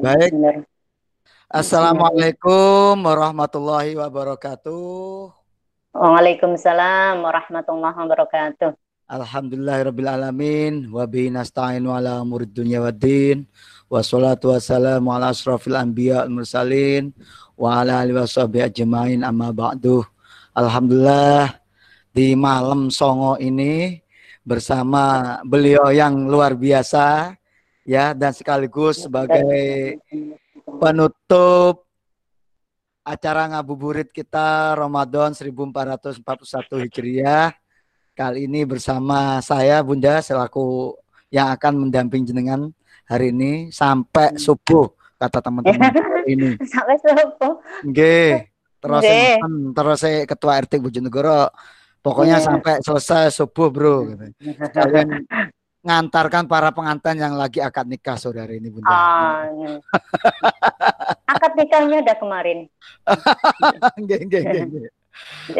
Baik. Assalamualaikum warahmatullahi wabarakatuh. Waalaikumsalam warahmatullahi wabarakatuh. Alhamdulillahirrabbilalamin Wa bihi nasta'inu ala murid dunya waddin Wassalatu wassalamu ala asrafil anbiya al mursalin. Wa ala alihi wa sahbihi ajmain amma ba'du. Alhamdulillah di malam songo ini bersama beliau yang luar biasa ya dan sekaligus sebagai penutup acara ngabuburit kita Ramadan 1441 Hijriah. Kali ini bersama saya Bunda selaku yang akan mendamping jenengan hari ini sampai subuh kata teman-teman ini. Sampai subuh. Nggih. Terus terus ketua RT Bojonegoro pokoknya Iya. sampai selesai subuh, Bro. gitu. Sekalian ngantarkan para pengantin yang lagi akad nikah sore hari ini, Bunda. Ah, iya. Akad nikahnya udah kemarin. Nggih, nggih, nggih. Nggih.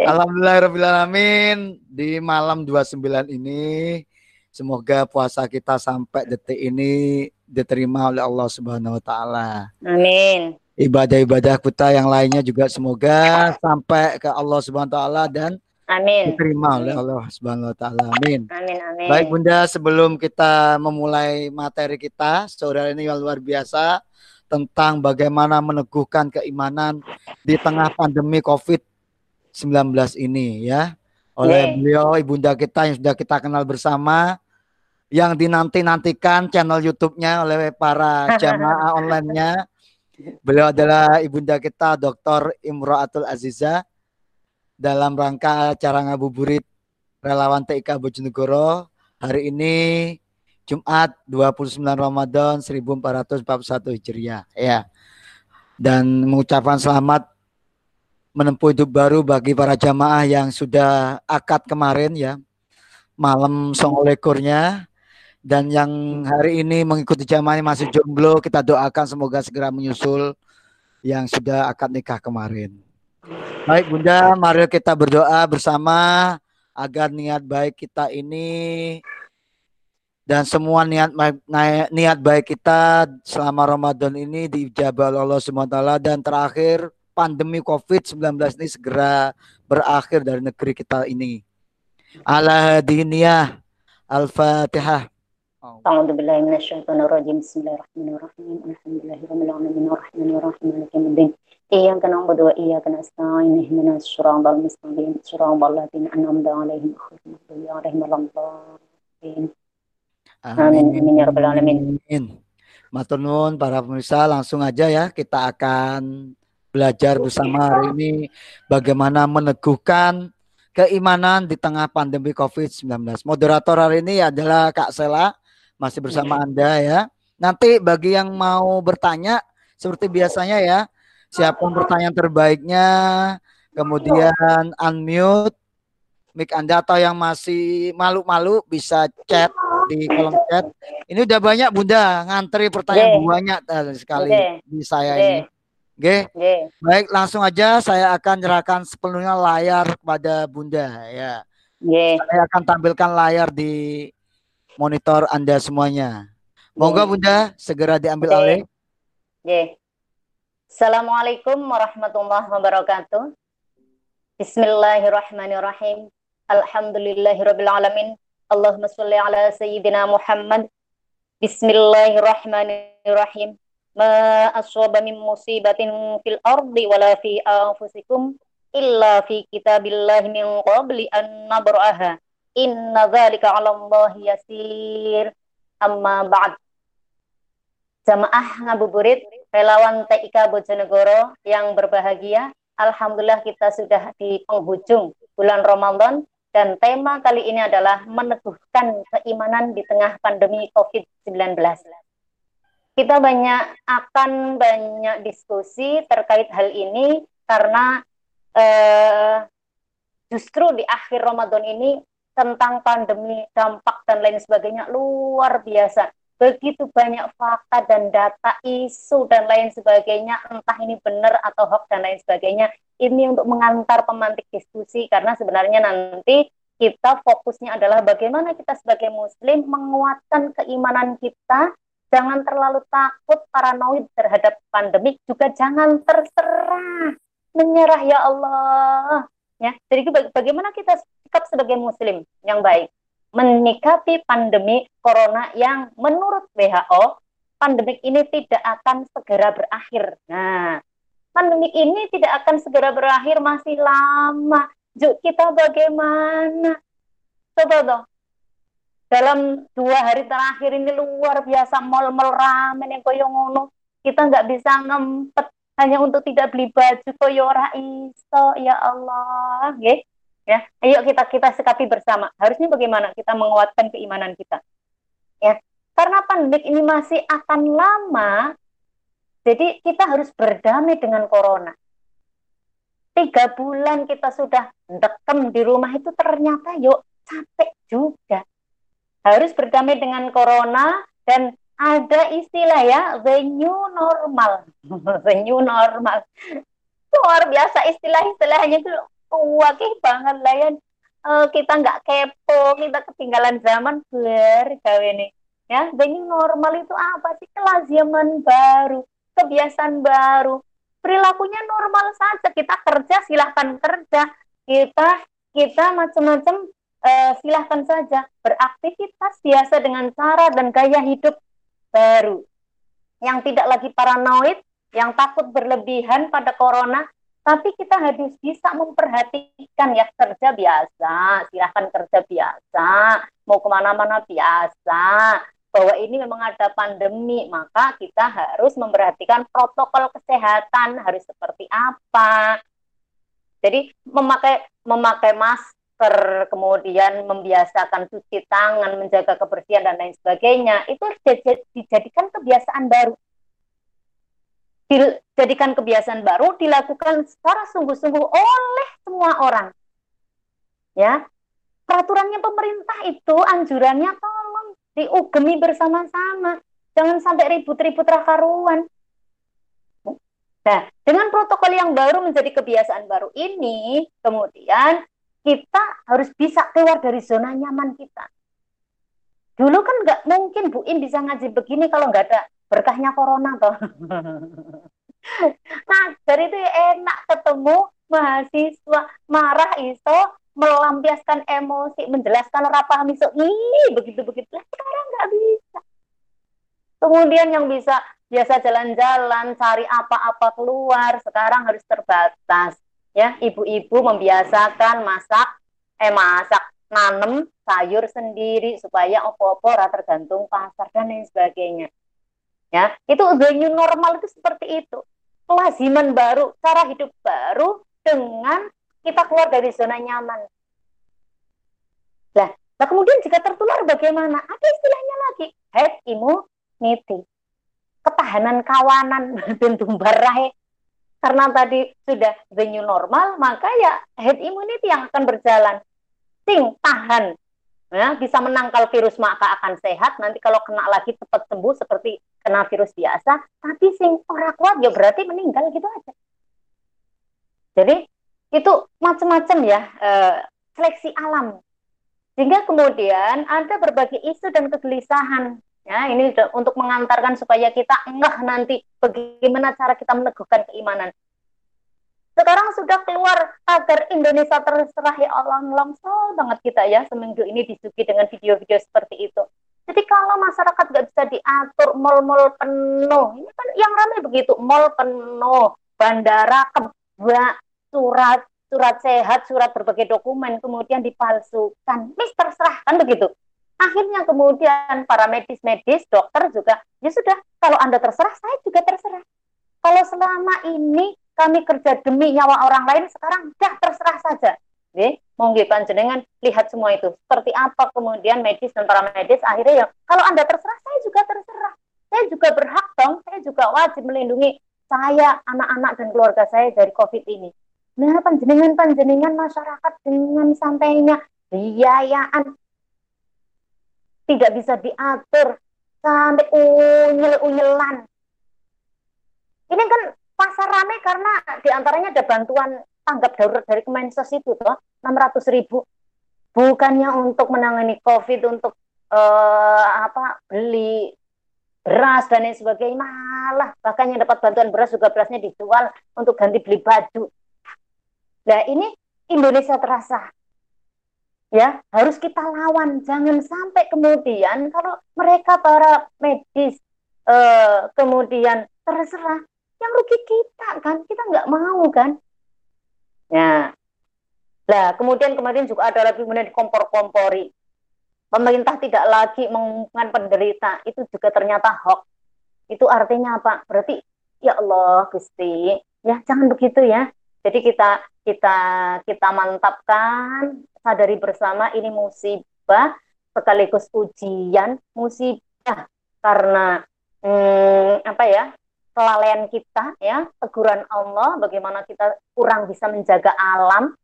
Alhamdulillahirrahmanirrahim di malam 29 ini semoga puasa kita sampai detik ini diterima oleh Allah Subhanahu wa taala. Amin. Ibadah-ibadah kita yang lainnya juga semoga sampai ke Allah Subhanahu wa taala dan Amin. diterima oleh Allah Subhanahu wa taala. Amin. Amin. Amin. Baik Bunda, sebelum kita memulai materi kita, saudara ini yang luar biasa tentang bagaimana meneguhkan keimanan di tengah pandemi COVID-19 ini ya. Oleh Oke. beliau ibunda kita yang sudah kita kenal bersama yang dinanti-nantikan channel YouTube-nya oleh para jamaah online-nya. Beliau adalah ibunda kita Dr. Imro'atul Aziza dalam rangka acara ngabuburit relawan TIK Bojonegoro hari ini Jumat 29 Ramadan 1441 Hijriah ya. Dan mengucapkan selamat menempuh hidup baru bagi para jamaah yang sudah akad kemarin ya. Malam songolekurnya dan yang hari ini mengikuti jamaah ini masih jomblo kita doakan semoga segera menyusul yang sudah akad nikah kemarin. Baik Bunda, mari kita berdoa bersama agar niat baik kita ini dan semua niat baik- na- niat baik kita selama Ramadan ini diijabah oleh Allah SWT dan terakhir pandemi COVID-19 ini segera berakhir dari negeri kita ini. Ala hadiniyah Al-Fatihah. أعوذ بالله من الشيطان الرجيم بسم الله الرحمن الرحيم الحمد لله رب العالمين الرحمن الرحيم مالك يوم الدين إياك نعبد وإياك نستعين اهدنا الصراط المستقيم صراط الذين أنعمت عليهم غير المغضوب عليهم ولا الضالين Amin, amin, ya rabbal alamin. Matur nuwun para pemirsa langsung aja ya kita akan belajar bersama hari ini bagaimana meneguhkan keimanan di tengah pandemi COVID-19. Moderator hari ini adalah Kak Sela masih bersama Anda ya. Nanti bagi yang mau bertanya seperti biasanya ya, siapa pun pertanyaan terbaiknya kemudian unmute mic Anda atau yang masih malu-malu bisa chat di kolom chat. Ini udah banyak Bunda ngantri pertanyaan Oke. banyak eh, sekali di saya Oke. ini. Oke, baik langsung aja saya akan nyerahkan sepenuhnya layar kepada Bunda ya. Oke. Saya akan tampilkan layar di monitor Anda semuanya. Monggo Bunda segera diambil Oke. alih. Oke. Assalamualaikum warahmatullahi wabarakatuh. Bismillahirrahmanirrahim. Alhamdulillahirabbil alamin. Allahumma shalli ala sayyidina Muhammad. Bismillahirrahmanirrahim. Ma aswaba min musibatin fil ardi wala fi anfusikum illa fi kitabillahi min qabli an nabra'aha. Inna dzalika 'ala Allahi yasir. Amma ba'd. Jamaah ngabuburit relawan TIK Bojonegoro yang berbahagia. Alhamdulillah kita sudah di penghujung bulan Ramadan dan tema kali ini adalah meneguhkan keimanan di tengah pandemi COVID-19. Kita banyak akan banyak diskusi terkait hal ini karena eh, justru di akhir Ramadan ini tentang pandemi, dampak dan lain sebagainya luar biasa begitu banyak fakta dan data isu dan lain sebagainya entah ini benar atau hoax dan lain sebagainya ini untuk mengantar pemantik diskusi. Karena sebenarnya nanti kita fokusnya adalah bagaimana kita sebagai muslim menguatkan keimanan kita. Jangan terlalu takut paranoid terhadap pandemik. Juga jangan terserah menyerah ya Allah. Ya jadi bagaimana kita sikap sebagai muslim yang baik menyikapi pandemi corona yang menurut WHO pandemik ini tidak akan segera berakhir nah pandemik ini tidak akan segera berakhir masih lama Juk kita bagaimana? Coba dong. Dalam dua hari terakhir ini luar biasa mal-mal yang koyo ngono. Kita nggak bisa ngempet hanya untuk tidak beli baju koyo ora iso ya Allah, okay? Ya, ayo kita kita sikapi bersama. Harusnya bagaimana kita menguatkan keimanan kita. Ya, karena pandemik ini masih akan lama, jadi kita harus berdamai dengan corona tiga bulan kita sudah dekem di rumah itu ternyata yuk capek juga. Harus berdamai dengan corona dan ada istilah ya the new normal. the new normal. Luar biasa istilah-istilahnya itu wakil banget lah ya. Uh, kita nggak kepo, kita ketinggalan zaman bergawe nih. Ya, new normal itu apa sih? Kelaziman baru, kebiasaan baru perilakunya normal saja kita kerja silahkan kerja kita kita macam-macam uh, silahkan saja beraktivitas biasa dengan cara dan gaya hidup baru yang tidak lagi paranoid yang takut berlebihan pada corona tapi kita harus bisa memperhatikan ya kerja biasa silahkan kerja biasa mau ke mana-mana biasa bahwa ini memang ada pandemi, maka kita harus memperhatikan protokol kesehatan harus seperti apa. Jadi memakai memakai masker, kemudian membiasakan cuci tangan, menjaga kebersihan dan lain sebagainya, itu dijadikan kebiasaan baru. Dijadikan kebiasaan baru dilakukan secara sungguh-sungguh oleh semua orang. Ya, peraturannya pemerintah itu anjurannya tolong diugemi bersama-sama. Jangan sampai ribut-ribut rakaruan. Nah, dengan protokol yang baru menjadi kebiasaan baru ini, kemudian kita harus bisa keluar dari zona nyaman kita. Dulu kan nggak mungkin Bu In bisa ngaji begini kalau nggak ada berkahnya corona toh. nah, dari itu enak ketemu mahasiswa marah iso melampiaskan emosi, menjelaskan rapah misuk, ih begitu-begitu. Sekarang nggak bisa. Kemudian yang bisa biasa jalan-jalan, cari apa-apa keluar, sekarang harus terbatas. Ya, ibu-ibu membiasakan masak, eh masak, nanem sayur sendiri supaya opo-opo tergantung pasar dan lain sebagainya. Ya, itu the new normal itu seperti itu. Kelaziman baru, cara hidup baru dengan kita keluar dari zona nyaman. Nah, nah kemudian jika tertular bagaimana? Ada istilahnya lagi, head immunity. Ketahanan kawanan dan tumbarai. Karena tadi sudah the new normal, maka ya head immunity yang akan berjalan. Sing, tahan. Ya, bisa menangkal virus maka akan sehat. Nanti kalau kena lagi cepat sembuh seperti kena virus biasa. Tapi sing orang kuat ya berarti meninggal gitu aja. Jadi itu macam-macam ya uh, seleksi alam sehingga kemudian ada berbagai isu dan kegelisahan ya ini untuk mengantarkan supaya kita enggak nanti bagaimana cara kita meneguhkan keimanan sekarang sudah keluar agar Indonesia terserah ya Allah langsung banget kita ya seminggu ini disugi dengan video-video seperti itu jadi kalau masyarakat nggak bisa diatur mal-mal penuh ini kan yang ramai begitu mal penuh bandara kebak surat surat sehat, surat berbagai dokumen kemudian dipalsukan. Mis terserah kan begitu. Akhirnya kemudian para medis-medis, dokter juga, ya sudah, kalau Anda terserah, saya juga terserah. Kalau selama ini kami kerja demi nyawa orang lain, sekarang dah terserah saja. Oke, monggo panjenengan lihat semua itu. Seperti apa kemudian medis dan para medis akhirnya ya, kalau Anda terserah, saya juga terserah. Saya juga berhak dong, saya juga wajib melindungi saya, anak-anak dan keluarga saya dari COVID ini. Nah, panjenengan-panjenengan masyarakat dengan santainya biayaan tidak bisa diatur sampai unyel-unyelan. Ini kan pasar rame karena di antaranya ada bantuan tanggap darurat dari Kemensos itu toh 600 ribu. bukannya untuk menangani COVID untuk uh, apa beli beras dan lain sebagainya malah bahkan yang dapat bantuan beras juga berasnya dijual untuk ganti beli baju. Nah ini Indonesia terasa ya harus kita lawan jangan sampai kemudian kalau mereka para medis uh, kemudian terserah yang rugi kita kan kita nggak mau kan ya Nah, kemudian kemarin juga ada lagi kemudian dikompor-kompori. Pemerintah tidak lagi mengumumkan penderita, itu juga ternyata hoax. Itu artinya apa? Berarti ya Allah Gusti, ya jangan begitu ya. Jadi kita kita kita mantapkan, sadari bersama ini musibah sekaligus ujian, musibah karena hmm, apa ya? Kelalaian kita ya, teguran Allah bagaimana kita kurang bisa menjaga alam,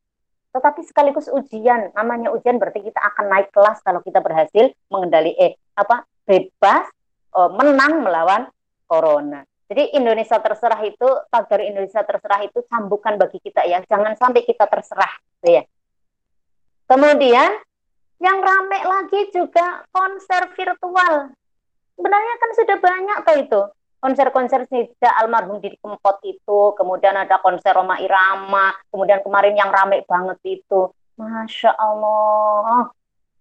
tetapi sekaligus ujian. Namanya ujian berarti kita akan naik kelas kalau kita berhasil mengendali eh apa bebas oh, menang melawan corona. Jadi Indonesia terserah itu tagar Indonesia terserah itu cambukan bagi kita ya. Jangan sampai kita terserah, gitu ya. Kemudian yang rame lagi juga konser virtual. Sebenarnya kan sudah banyak tuh itu konser-konser sejak almarhum Didi Kempot itu, kemudian ada konser Roma Irama, kemudian kemarin yang rame banget itu. Masya Allah.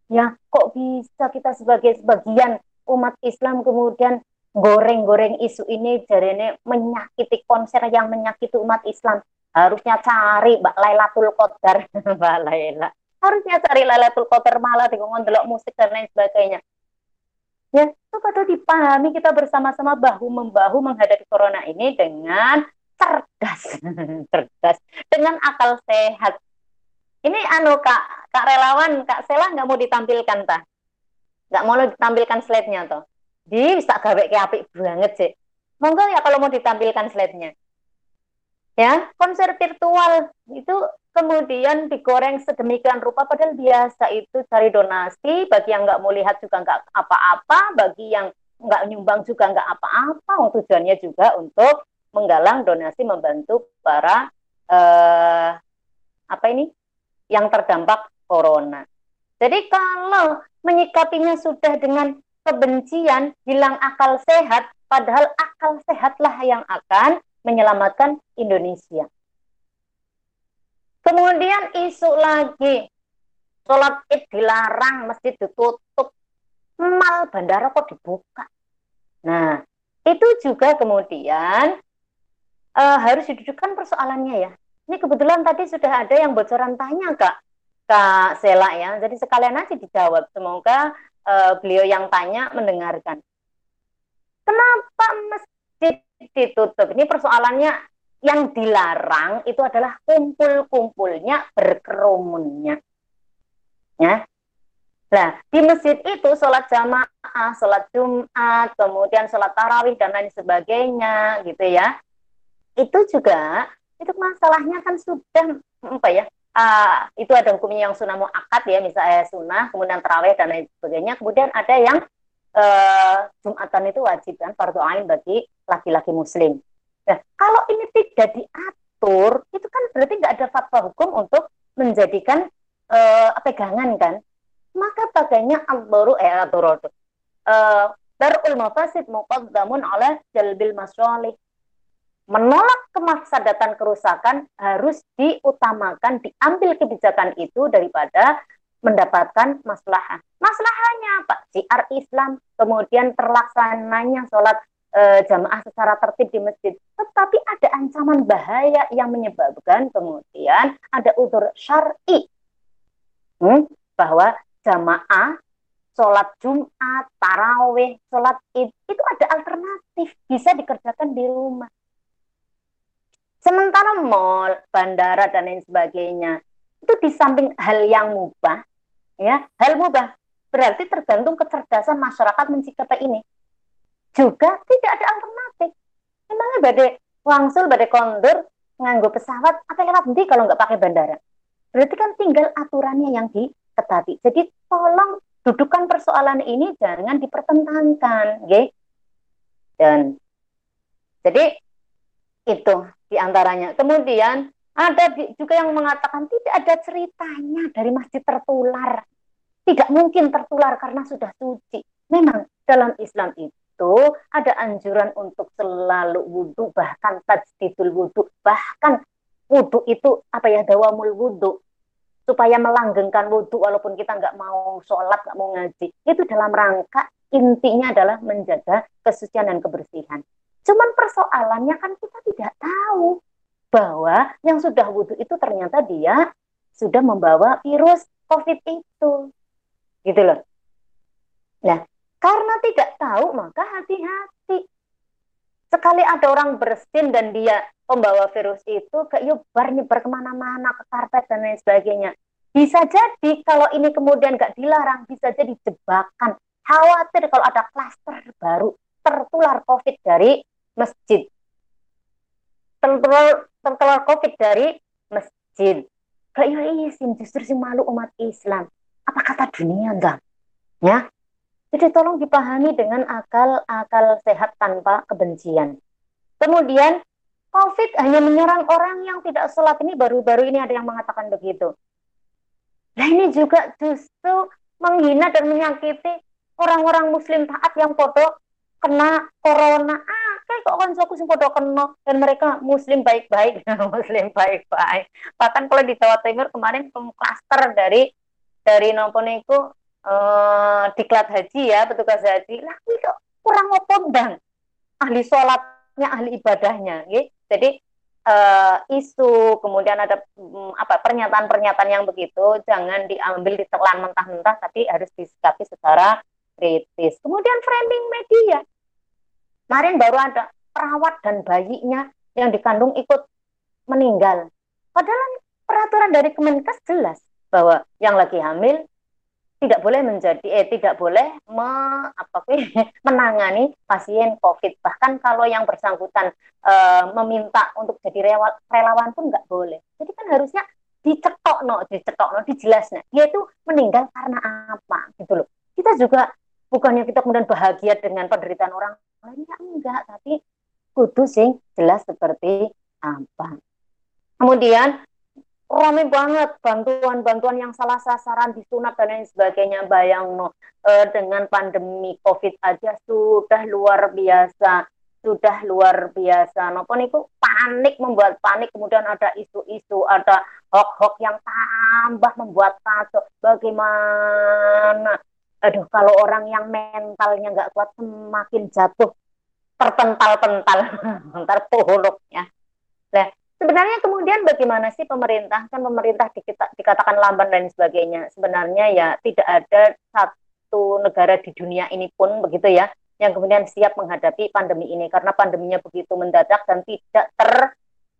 Ya, kok bisa kita sebagai sebagian umat Islam kemudian goreng-goreng isu ini jadi ini menyakiti konser yang menyakiti umat Islam. Harusnya cari Mbak Lailatul Qadar, Mbak Laila. Harusnya cari Lailatul Qadar malah di delok musik dan lain sebagainya. Ya, itu pada dipahami kita bersama-sama bahu membahu menghadapi corona ini dengan cerdas, cerdas, dengan akal sehat. Ini anu kak, kak relawan, kak Sela nggak mau ditampilkan ta? Nggak mau ditampilkan slide-nya toh? Di bisa gawe ke apik banget sih. Monggo ya kalau mau ditampilkan slide-nya. Ya, konser virtual itu kemudian digoreng sedemikian rupa padahal biasa itu cari donasi bagi yang nggak mau lihat juga nggak apa-apa bagi yang nggak nyumbang juga nggak apa-apa tujuannya juga untuk menggalang donasi membantu para eh, apa ini yang terdampak corona. Jadi kalau menyikapinya sudah dengan kebencian hilang akal sehat padahal akal sehatlah yang akan menyelamatkan Indonesia Kemudian isu lagi, sholat id dilarang, masjid ditutup, mal bandara kok dibuka. Nah, itu juga kemudian uh, harus didudukkan persoalannya ya. Ini kebetulan tadi sudah ada yang bocoran tanya kak, kak Sela ya. Jadi sekalian aja dijawab. Semoga uh, beliau yang tanya mendengarkan. Kenapa masjid ditutup? Ini persoalannya yang dilarang itu adalah kumpul-kumpulnya, berkerumunnya. Ya. Nah, di masjid itu sholat jamaah, sholat Jumat, kemudian sholat tarawih dan lain sebagainya, gitu ya. Itu juga, itu masalahnya kan sudah apa ya? Uh, itu ada hukumnya yang sunnah muakat ya, misalnya sunnah, kemudian tarawih dan lain sebagainya. Kemudian ada yang uh, Jumatan itu wajib kan, fardu ain bagi laki-laki muslim. Nah, kalau ini tidak diatur, itu kan berarti nggak ada fatwa hukum untuk menjadikan uh, pegangan kan? Maka bagainya al-baru eh al-baru uh, darul mafasid muqaddamun oleh jalbil masyalih. Menolak kemafsadatan kerusakan harus diutamakan, diambil kebijakan itu daripada mendapatkan maslahah. Maslahahnya Pak, siar Islam, kemudian terlaksananya sholat e, jamaah secara tertib di masjid. Tetapi ada ancaman bahaya yang menyebabkan kemudian ada udur syar'i. Hmm, bahwa jamaah sholat Jumat, taraweh, sholat id itu ada alternatif. Bisa dikerjakan di rumah. Sementara mall, bandara dan lain sebagainya itu di samping hal yang mubah, ya hal mubah. Berarti tergantung kecerdasan masyarakat mencikapi ini juga tidak ada alternatif. Memangnya badai wangsul, badai kondur, nganggo pesawat, apa lewat nanti kalau nggak pakai bandara? Berarti kan tinggal aturannya yang diketati. Jadi tolong dudukan persoalan ini jangan dipertentangkan, ya. Dan jadi itu di antaranya. Kemudian Ada juga yang mengatakan tidak ada ceritanya dari masjid tertular. Tidak mungkin tertular karena sudah suci. Memang dalam Islam itu ada anjuran untuk selalu wudhu, bahkan tajdidul wudhu, bahkan wudhu itu apa ya dawamul wudhu supaya melanggengkan wudhu walaupun kita nggak mau sholat nggak mau ngaji. Itu dalam rangka intinya adalah menjaga kesucian dan kebersihan. Cuman persoalannya kan kita tidak tahu bahwa yang sudah wudhu itu ternyata dia sudah membawa virus covid itu. Gitu loh. Nah karena tidak tahu maka hati-hati. Sekali ada orang bersin dan dia pembawa virus itu ke nyebar nyebar ke mana-mana ke karpet dan lain sebagainya. Bisa jadi kalau ini kemudian nggak dilarang bisa jadi jebakan. Khawatir kalau ada klaster baru tertular covid dari masjid. Tertular tertular covid dari masjid. Iya izin justru si malu umat Islam. Apa kata dunia enggak ya jadi tolong dipahami dengan akal akal sehat tanpa kebencian kemudian COVID hanya menyerang orang yang tidak sholat ini baru-baru ini ada yang mengatakan begitu. Nah ini juga justru menghina dan menyakiti orang-orang muslim taat yang foto kena corona. Ah, kayak kok aku sih foto kena dan mereka muslim baik-baik, muslim baik-baik. Bahkan kalau di Jawa Timur kemarin klaster dari dari nopo niku uh, diklat haji ya, petugas haji. Lah kok kurang apa bang? Ahli sholatnya, ahli ibadahnya, gitu jadi uh, isu kemudian ada um, apa pernyataan-pernyataan yang begitu jangan diambil ditelan mentah-mentah tapi harus disikapi secara kritis. Kemudian framing media. Kemarin baru ada perawat dan bayinya yang dikandung ikut meninggal. Padahal peraturan dari Kemenkes jelas bahwa yang lagi hamil tidak boleh menjadi eh tidak boleh me, apa menangani pasien COVID. Bahkan kalau yang bersangkutan e, meminta untuk jadi relawan pun nggak boleh. Jadi kan harusnya dicetok no, dicetok no, dijelas nah. Dia itu meninggal karena apa gitu loh. Kita juga bukannya kita kemudian bahagia dengan penderitaan orang lain ya enggak, tapi kudu sing jelas seperti apa. Kemudian rame banget bantuan-bantuan yang salah sasaran disunat dan lain sebagainya bayang no. E, dengan pandemi covid aja sudah luar biasa sudah luar biasa no. Itu panik membuat panik. Kemudian ada isu-isu ada hoax-hoax yang tambah membuat kacau bagaimana? Aduh kalau orang yang mentalnya nggak kuat semakin jatuh terpental-pental ntar nah Sebenarnya kemudian bagaimana sih pemerintah? Kan pemerintah dikatakan lamban dan sebagainya. Sebenarnya ya tidak ada satu negara di dunia ini pun begitu ya yang kemudian siap menghadapi pandemi ini karena pandeminya begitu mendadak dan tidak ter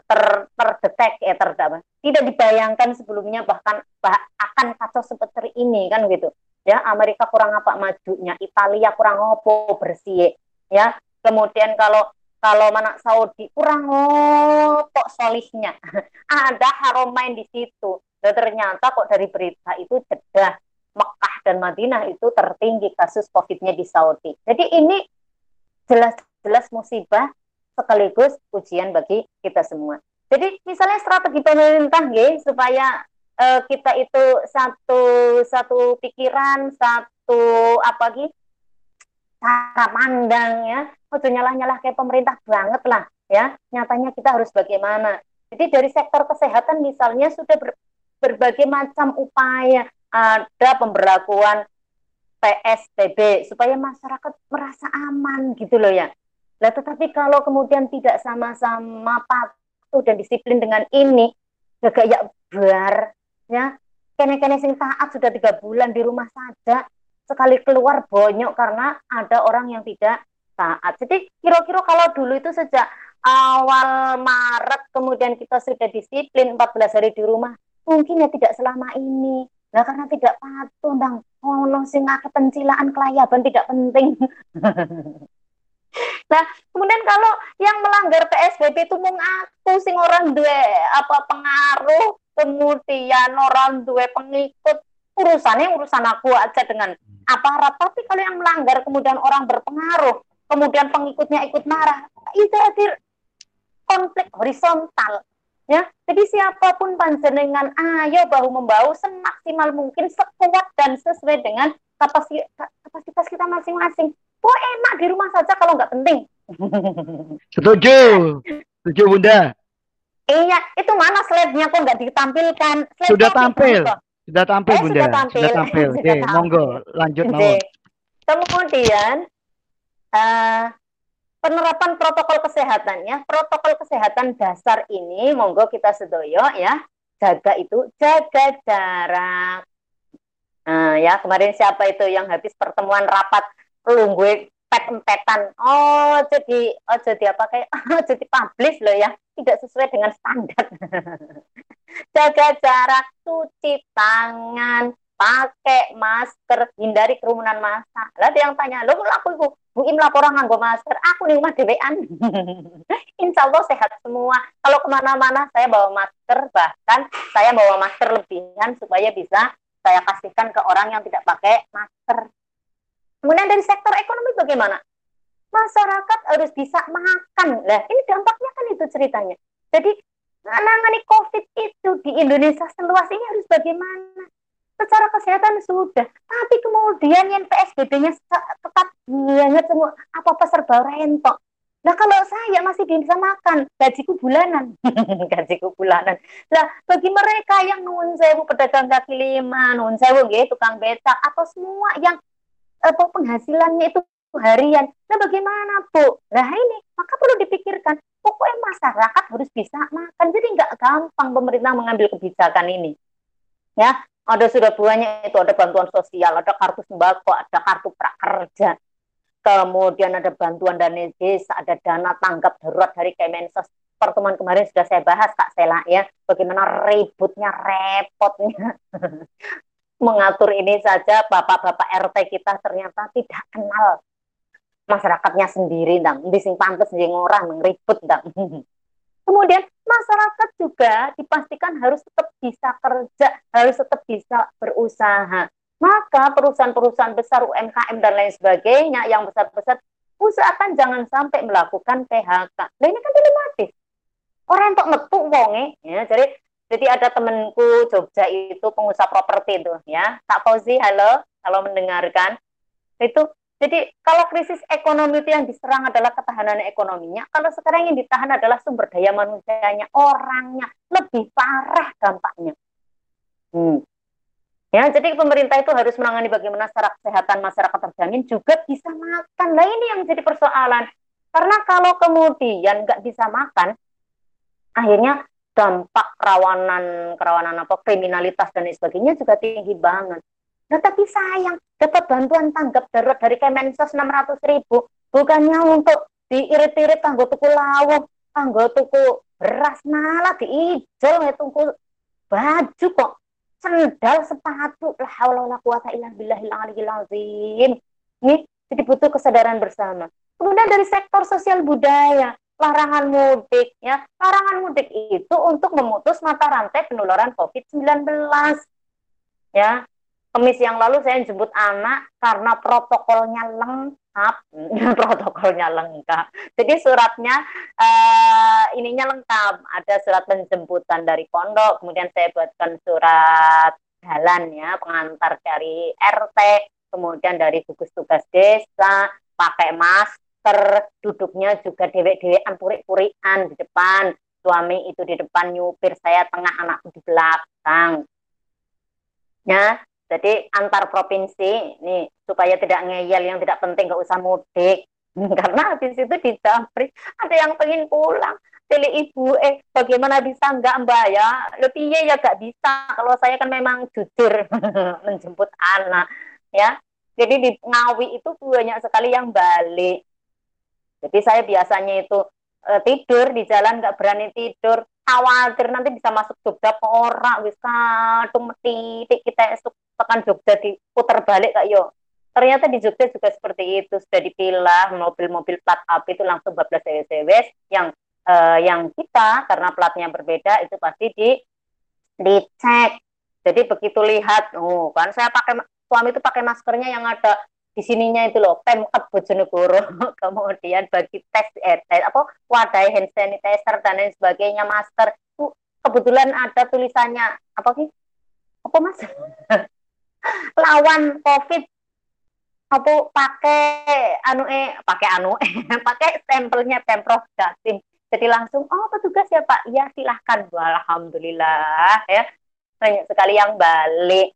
ter terdetek ya terdapat tidak dibayangkan sebelumnya bahkan bah, akan kacau seperti ini kan gitu ya Amerika kurang apa majunya Italia kurang opo bersih ya kemudian kalau kalau mana Saudi kurang ngotok solihnya. Ada haromain di situ. Dan ternyata kok dari berita itu jedah Mekah dan Madinah itu tertinggi kasus COVID-nya di Saudi. Jadi ini jelas-jelas musibah sekaligus ujian bagi kita semua. Jadi misalnya strategi pemerintah ya supaya uh, kita itu satu satu pikiran satu apa gitu cara pandang ya. Udah nyalah-nyalah kayak pemerintah banget lah ya. Nyatanya kita harus bagaimana. Jadi dari sektor kesehatan misalnya sudah ber, berbagai macam upaya. Ada pemberlakuan PSBB supaya masyarakat merasa aman gitu loh ya. Nah tetapi kalau kemudian tidak sama-sama patuh dan disiplin dengan ini gak ya bar ya. Kene-kene sing taat sudah tiga bulan di rumah saja sekali keluar bonyok karena ada orang yang tidak taat. Jadi kira-kira kalau dulu itu sejak awal Maret kemudian kita sudah disiplin 14 hari di rumah, mungkin ya tidak selama ini. Nah karena tidak patuh bang, oh no sing pencilaan kelayaban tidak penting. nah kemudian kalau yang melanggar PSBB itu mung aku sing orang dua apa pengaruh kemudian orang dua pengikut urusannya urusan aku aja dengan aparat tapi kalau yang melanggar kemudian orang berpengaruh kemudian pengikutnya ikut marah itu hadir konflik horizontal Ya, jadi siapa pun panjenengan, ayo bahu membahu semaksimal mungkin, sekuat dan sesuai dengan kapasitas, kapasitas kita masing-masing. Oh enak di rumah saja kalau nggak penting. Setuju, setuju Bunda. Iya, itu mana slide-nya kok nggak ditampilkan? Slide sudah tampil, sudah tampil eh, Bunda. Sudah tampil. Sudah tampil. Oke, okay, monggo lanjut mau. Kemudian uh, penerapan protokol kesehatan ya. Protokol kesehatan dasar ini monggo kita sedoyo ya. Jaga itu, jaga jarak. Nah, ya kemarin siapa itu yang habis pertemuan rapat lungguh pet-petan. Oh, jadi oh jadi apa kayak oh, jadi publish loh ya. Tidak sesuai dengan standar. jaga jarak, cuci tangan, pakai masker, hindari kerumunan massa. Lah yang tanya, lo aku itu Bu Im laporan nganggo masker, aku nih rumah dewean. Insya Allah sehat semua. Kalau ke mana-mana saya bawa masker, bahkan saya bawa masker lebihan supaya bisa saya kasihkan ke orang yang tidak pakai masker. Kemudian dari sektor ekonomi bagaimana? Masyarakat harus bisa makan. Lah ini dampaknya kan itu ceritanya. Jadi menangani COVID itu di Indonesia seluas ini harus bagaimana? secara kesehatan sudah tapi kemudian yang PSBB-nya tetap banget semua apa-apa serba rentok Nah kalau saya masih bisa makan, gajiku bulanan, gajiku bulanan. Nah bagi mereka yang nun sewu pedagang kaki lima, nun sewu gitu, tukang becak, atau semua yang apa penghasilannya itu harian. Nah bagaimana bu? Nah ini maka perlu dipikirkan. Pokoknya masyarakat harus bisa makan. Jadi nggak gampang pemerintah mengambil kebijakan ini. Ya, ada sudah banyak itu ada bantuan sosial, ada kartu sembako, ada kartu prakerja, kemudian ada bantuan dana desa, ada dana tanggap darurat dari Kemensos. Pertemuan kemarin sudah saya bahas Kak Sela ya, bagaimana ributnya, repotnya mengatur ini saja bapak-bapak RT kita ternyata tidak kenal masyarakatnya sendiri, dang. Di sing pantes orang ribut, dang. Kemudian masyarakat juga dipastikan harus tetap bisa kerja, harus tetap bisa berusaha. Maka perusahaan-perusahaan besar UMKM dan lain sebagainya yang besar-besar usahakan jangan sampai melakukan PHK. Nah ini kan dilematis. Orang untuk metu wonge ya. Jadi jadi ada temanku Jogja itu pengusaha properti itu ya. Kak Fauzi, halo, kalau mendengarkan. Itu jadi kalau krisis ekonomi itu yang diserang adalah ketahanan ekonominya, kalau sekarang yang ditahan adalah sumber daya manusianya, orangnya, lebih parah dampaknya. Hmm. Ya, jadi pemerintah itu harus menangani bagaimana secara kesehatan masyarakat terjamin juga bisa makan. Nah ini yang jadi persoalan. Karena kalau kemudian nggak bisa makan, akhirnya dampak kerawanan kerawanan apa kriminalitas dan sebagainya juga tinggi banget. Nah, tapi sayang, dapat bantuan tanggap darurat dari Kemensos 600 ribu, bukannya untuk diirit-irit kanggo tuku lawuh, kanggo tuku beras malah diijol ya tuku baju kok. Sendal sepatu lah haula wala quwata illa billahil aliyil azim. Nih jadi butuh kesadaran bersama. Kemudian dari sektor sosial budaya larangan mudik ya. Larangan mudik itu untuk memutus mata rantai penularan COVID-19 ya Kemis yang lalu saya jemput anak karena protokolnya lengkap, protokolnya lengkap. Jadi suratnya uh, ininya lengkap, ada surat penjemputan dari pondok, kemudian saya buatkan surat jalan ya, pengantar dari RT, kemudian dari gugus tugas desa, pakai masker, duduknya juga dewek-dewekan purik-purikan di depan, suami itu di depan nyupir, saya tengah anakku di belakang. Ya, jadi antar provinsi nih supaya tidak ngeyel yang tidak penting gak usah mudik. Karena habis itu di ada yang pengen pulang. Pilih ibu, eh bagaimana bisa enggak mbak ya? Lebih ya gak bisa. Kalau saya kan memang jujur menjemput anak ya. Jadi di Ngawi itu banyak sekali yang balik. Jadi saya biasanya itu uh, tidur di jalan nggak berani tidur khawatir nanti bisa masuk Jogja ke orang wis kadung titik kita esok tekan Jogja diputar balik kak yo ternyata di Jogja juga seperti itu sudah dipilah mobil-mobil plat api itu langsung bablas sewes yang uh, yang kita karena platnya berbeda itu pasti di dicek. Jadi begitu lihat oh kan saya pakai suami itu pakai maskernya yang ada di sininya itu loh Pemkot Bojonegoro. Kemudian bagi tes eh, tes apa wadah hand sanitizer dan lain sebagainya masker. Itu kebetulan ada tulisannya apa sih? Apa mas lawan covid. Apa pakai anu eh pakai anu eh pakai stempelnya pemprov jatim. Jadi langsung oh petugas ya pak. Ya silahkan. Alhamdulillah ya. Banyak sekali yang balik.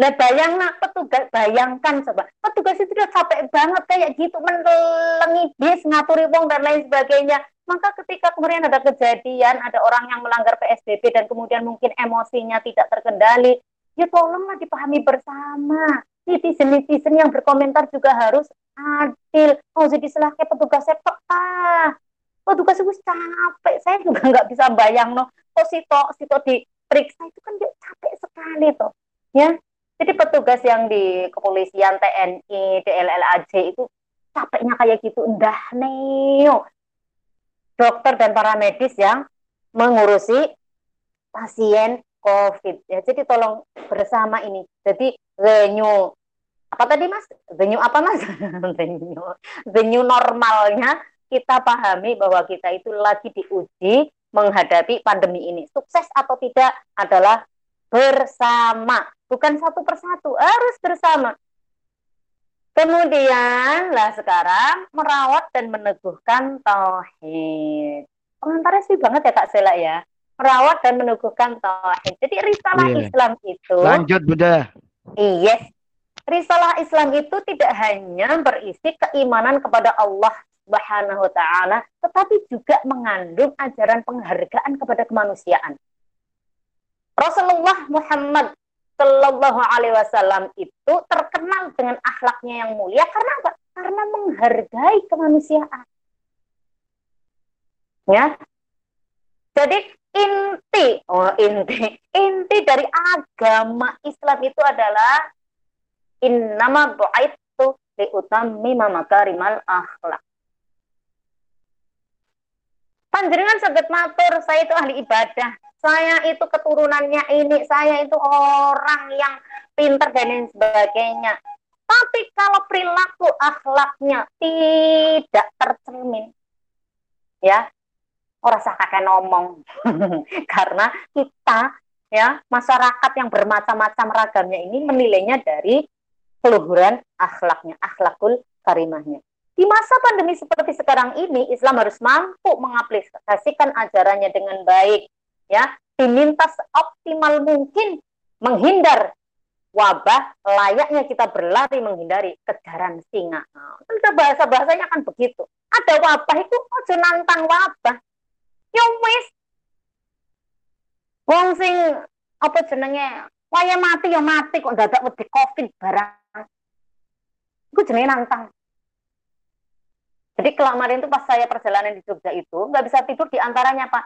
Nah bayanglah petugas, bayangkan coba, petugas itu udah capek banget kayak gitu, menelengi bis, ngaturi wong dan lain sebagainya. Maka ketika kemudian ada kejadian, ada orang yang melanggar PSBB dan kemudian mungkin emosinya tidak terkendali, ya tolonglah dipahami bersama. Netizen-netizen yang berkomentar juga harus adil. Oh jadi setelah kayak petugas saya peka. Petugas itu capek, saya juga nggak bisa bayang no. Kok sito, sito diperiksa itu kan capek sekali tuh. Ya, jadi petugas yang di kepolisian TNI, DLLAJ itu capeknya kayak gitu, endah neo. Dokter dan para medis yang mengurusi pasien COVID. Ya, jadi tolong bersama ini. Jadi the new apa tadi mas? The new apa mas? the new the new normalnya kita pahami bahwa kita itu lagi diuji menghadapi pandemi ini. Sukses atau tidak adalah bersama, bukan satu persatu, harus bersama. Kemudian lah sekarang merawat dan meneguhkan tauhid. Komentarnya sih banget ya Kak Sela ya. Merawat dan meneguhkan tauhid. Jadi risalah yeah. Islam itu Lanjut Bunda. Yes. Risalah Islam itu tidak hanya berisi keimanan kepada Allah Subhanahu wa taala, tetapi juga mengandung ajaran penghargaan kepada kemanusiaan. Rasulullah Muhammad Shallallahu Alaihi Wasallam itu terkenal dengan akhlaknya yang mulia karena apa? Karena menghargai kemanusiaan. Ya. Jadi inti, oh inti, inti dari agama Islam itu adalah innama bu'aitu li utammima makarimal akhlak. Panjenengan sebut matur, saya itu ahli ibadah saya itu keturunannya ini, saya itu orang yang pinter dan lain sebagainya. Tapi kalau perilaku akhlaknya tidak tercermin, ya, orang usah kakek ngomong. Karena kita, ya, masyarakat yang bermacam-macam ragamnya ini menilainya dari keluhuran akhlaknya, akhlakul karimahnya. Di masa pandemi seperti sekarang ini, Islam harus mampu mengaplikasikan ajarannya dengan baik, ya diminta seoptimal mungkin menghindar wabah layaknya kita berlari menghindari kejaran singa. Nah, bahasa bahasanya kan begitu. Ada wabah itu ojo nantang wabah. Yo wis. Wong sing apa jenenge waya mati ya mati kok dadak wedi covid barang. Iku jenenge nantang. Jadi kemarin itu pas saya perjalanan di Jogja itu nggak bisa tidur di antaranya Pak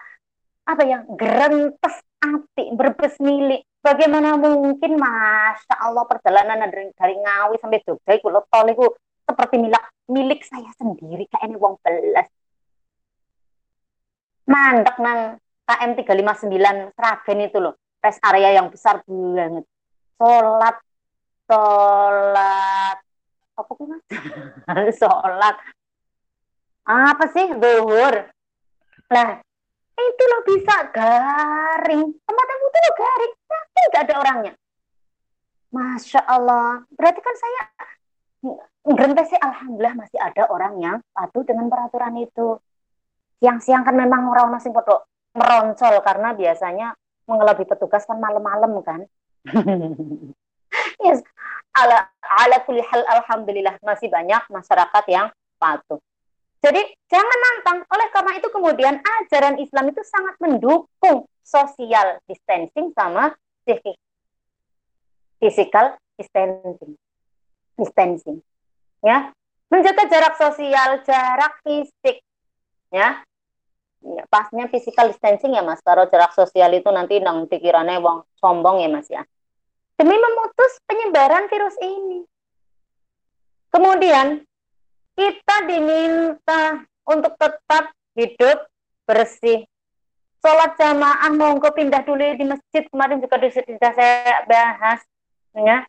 apa yang gerentes hati berbes milik bagaimana mungkin masya Allah perjalanan dari, dari Ngawi sampai Jogja itu tol itu seperti milik milik saya sendiri kayak ini wong belas mandek nang KM 359 Sragen itu loh. Rest area yang besar banget. Sholat sholat. Apa sih mas? Sholat. Apa sih? Duhur nah itu lo bisa garing. Tempat yang itu lo garing. Tapi nggak ada orangnya. Masya Allah. Berarti kan saya berhenti sih alhamdulillah masih ada orang yang patuh dengan peraturan itu siang-siang kan memang orang masih foto meroncol karena biasanya mengelabui petugas kan malam-malam kan yes ala ala kulihal alhamdulillah masih banyak masyarakat yang patuh jadi jangan nantang. Oleh karena itu kemudian ajaran Islam itu sangat mendukung social distancing sama physical distancing. Distancing. Ya. Menjaga jarak sosial, jarak fisik. Ya. Ya, pasnya physical distancing ya Mas. Kalau jarak sosial itu nanti nang pikirannya wong sombong ya Mas ya. Demi memutus penyebaran virus ini. Kemudian kita diminta untuk tetap hidup bersih. Sholat jamaah monggo pindah dulu di masjid kemarin juga sudah saya bahas ya.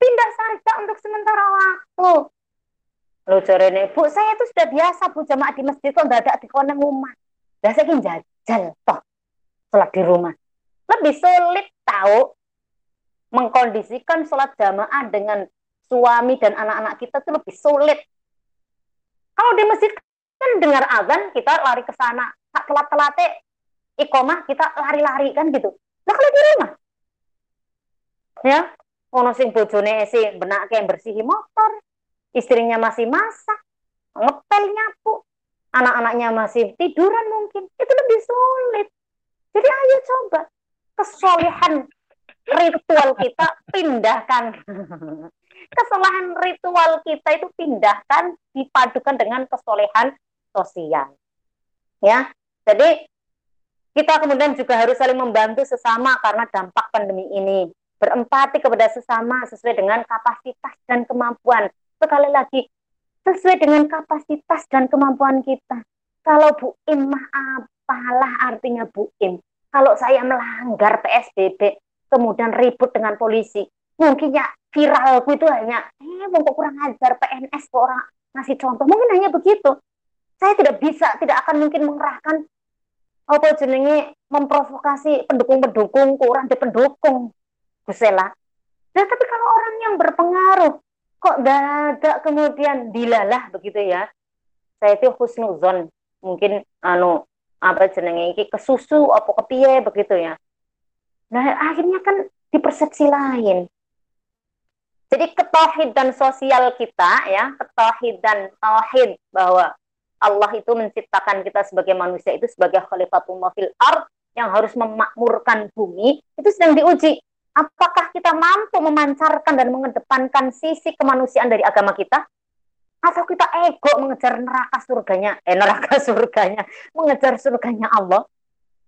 pindah saja untuk sementara waktu. Lo ini, Bu, saya itu sudah biasa Bu jamaah di masjid kok di konem rumah. Lah saya jajal toh sholat di rumah. Lebih sulit tahu mengkondisikan sholat jamaah dengan suami dan anak-anak kita itu lebih sulit. Kalau di masjid kan dengar azan kita lari ke sana, telat-telate ikomah kita lari-lari kan gitu. Nah kalau di rumah, ya, ono sing bojone si benak kayak bersihi motor, istrinya masih masak, ngepel nyapu, anak-anaknya masih tiduran mungkin, itu lebih sulit. Jadi ayo coba kesolehan ritual kita pindahkan. Kesalahan ritual kita itu pindahkan dipadukan dengan kesolehan sosial. Ya. Jadi kita kemudian juga harus saling membantu sesama karena dampak pandemi ini. Berempati kepada sesama sesuai dengan kapasitas dan kemampuan. Sekali lagi, sesuai dengan kapasitas dan kemampuan kita. Kalau Bu Im mah apalah artinya Bu Im? Kalau saya melanggar PSBB, kemudian ribut dengan polisi, mungkin ya viralku itu hanya, eh kok kurang ajar PNS kok orang ngasih contoh. Mungkin hanya begitu. Saya tidak bisa, tidak akan mungkin mengerahkan apa jenenge memprovokasi pendukung-pendukung kurang di pendukung Gusela. Nah, tapi kalau orang yang berpengaruh kok dadak kemudian dilalah begitu ya. Saya itu husnuzon mungkin anu apa jenenge iki kesusu apa kepiye begitu ya. Nah, akhirnya kan di persepsi lain. Jadi ketauhidan sosial kita ya, ketauhidan tauhid bahwa Allah itu menciptakan kita sebagai manusia itu sebagai khalifatullah fil ard yang harus memakmurkan bumi itu sedang diuji apakah kita mampu memancarkan dan mengedepankan sisi kemanusiaan dari agama kita? Atau kita ego mengejar neraka surganya, eh neraka surganya, mengejar surganya Allah?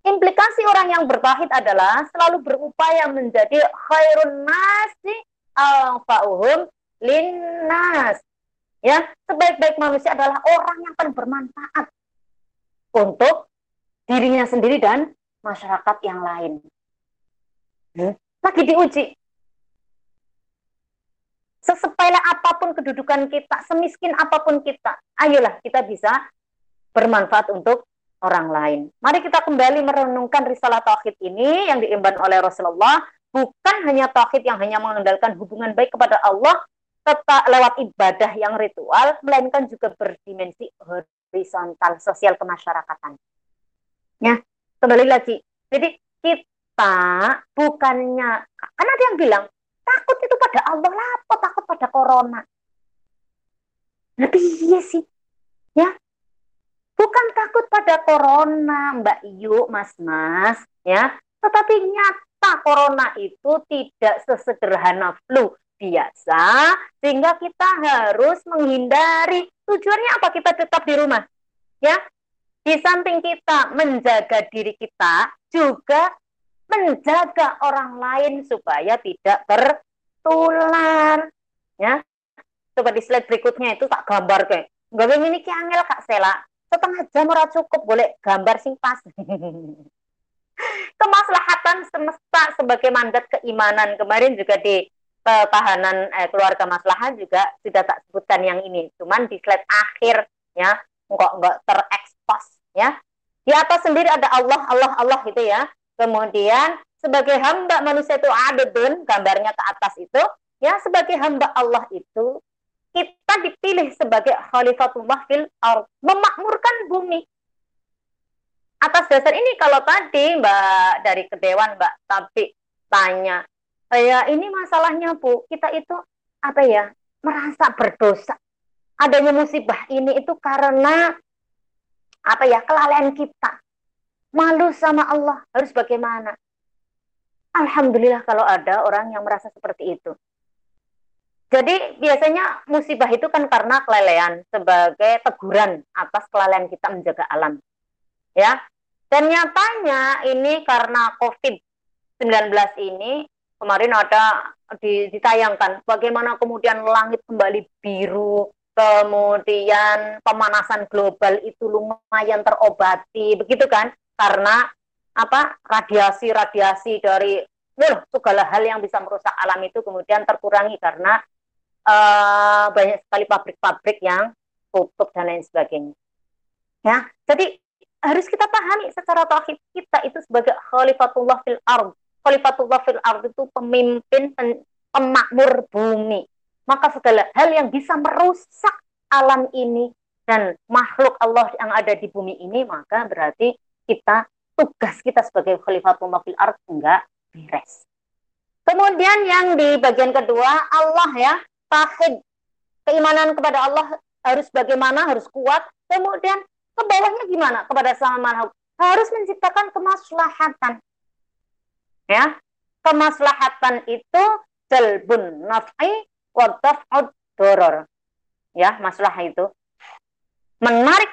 Implikasi orang yang bertahid adalah selalu berupaya menjadi khairun nasi al-fa'uhum linnas. Ya, sebaik-baik manusia adalah orang yang paling bermanfaat untuk dirinya sendiri dan masyarakat yang lain. Hmm? Lagi diuji. Sesepele apa pun kedudukan kita, semiskin apa pun kita, ayolah kita bisa bermanfaat untuk orang lain. Mari kita kembali merenungkan risalah tauhid ini yang diimban oleh Rasulullah, bukan hanya tauhid yang hanya mengandalkan hubungan baik kepada Allah tetap lewat ibadah yang ritual, melainkan juga berdimensi horizontal sosial kemasyarakatan. Ya, kembali lagi. Jadi kita kita bukannya kan ada yang bilang takut itu pada Allah lah takut pada corona? Lebih iya sih? Ya? Bukan takut pada corona Mbak Yu Mas Mas ya? Tetapi nyata corona itu tidak sesederhana flu biasa sehingga kita harus menghindari. Tujuannya apa kita tetap di rumah? Ya? Di samping kita menjaga diri kita juga menjaga orang lain supaya tidak tertular. Ya, coba di slide berikutnya itu tak gambar kayak nggak ini angel kak Sela. Setengah jam ora cukup boleh gambar sing pas. Kemaslahatan semesta sebagai mandat keimanan. Kemarin juga di ketahanan eh, keluarga maslahat juga sudah tak sebutkan yang ini. Cuman di slide akhir ya. Nggak nggak terekspos ya. Di atas sendiri ada Allah Allah Allah gitu ya Kemudian sebagai hamba manusia itu adedun, gambarnya ke atas itu, ya sebagai hamba Allah itu kita dipilih sebagai khalifatullah fil ard, memakmurkan bumi. Atas dasar ini kalau tadi Mbak dari kedewan Mbak tapi tanya, saya ini masalahnya Bu, kita itu apa ya merasa berdosa. Adanya musibah ini itu karena apa ya kelalaian kita malu sama Allah harus bagaimana? Alhamdulillah kalau ada orang yang merasa seperti itu. Jadi biasanya musibah itu kan karena kelelehan sebagai teguran atas kelalaian kita menjaga alam. Ya. Dan nyatanya ini karena COVID-19 ini kemarin ada ditayangkan bagaimana kemudian langit kembali biru, kemudian pemanasan global itu lumayan terobati, begitu kan? Karena apa radiasi-radiasi dari loh, segala hal yang bisa merusak alam itu kemudian terkurangi karena uh, banyak sekali pabrik-pabrik yang tutup dan lain sebagainya. Ya, jadi harus kita pahami secara tauhid kita itu sebagai khalifatullah fil ard. Khalifatullah fil ard itu pemimpin pemakmur bumi. Maka segala hal yang bisa merusak alam ini dan makhluk Allah yang ada di bumi ini, maka berarti kita tugas kita sebagai khalifatullah fil ard enggak beres. Kemudian yang di bagian kedua Allah ya, tauhid. Keimanan kepada Allah harus bagaimana, harus kuat. Kemudian ke bawahnya gimana kepada sama makhluk? Harus menciptakan kemaslahatan. Ya, kemaslahatan itu jalbun naf'i wa daf'ud. Ya, masalah itu. Menarik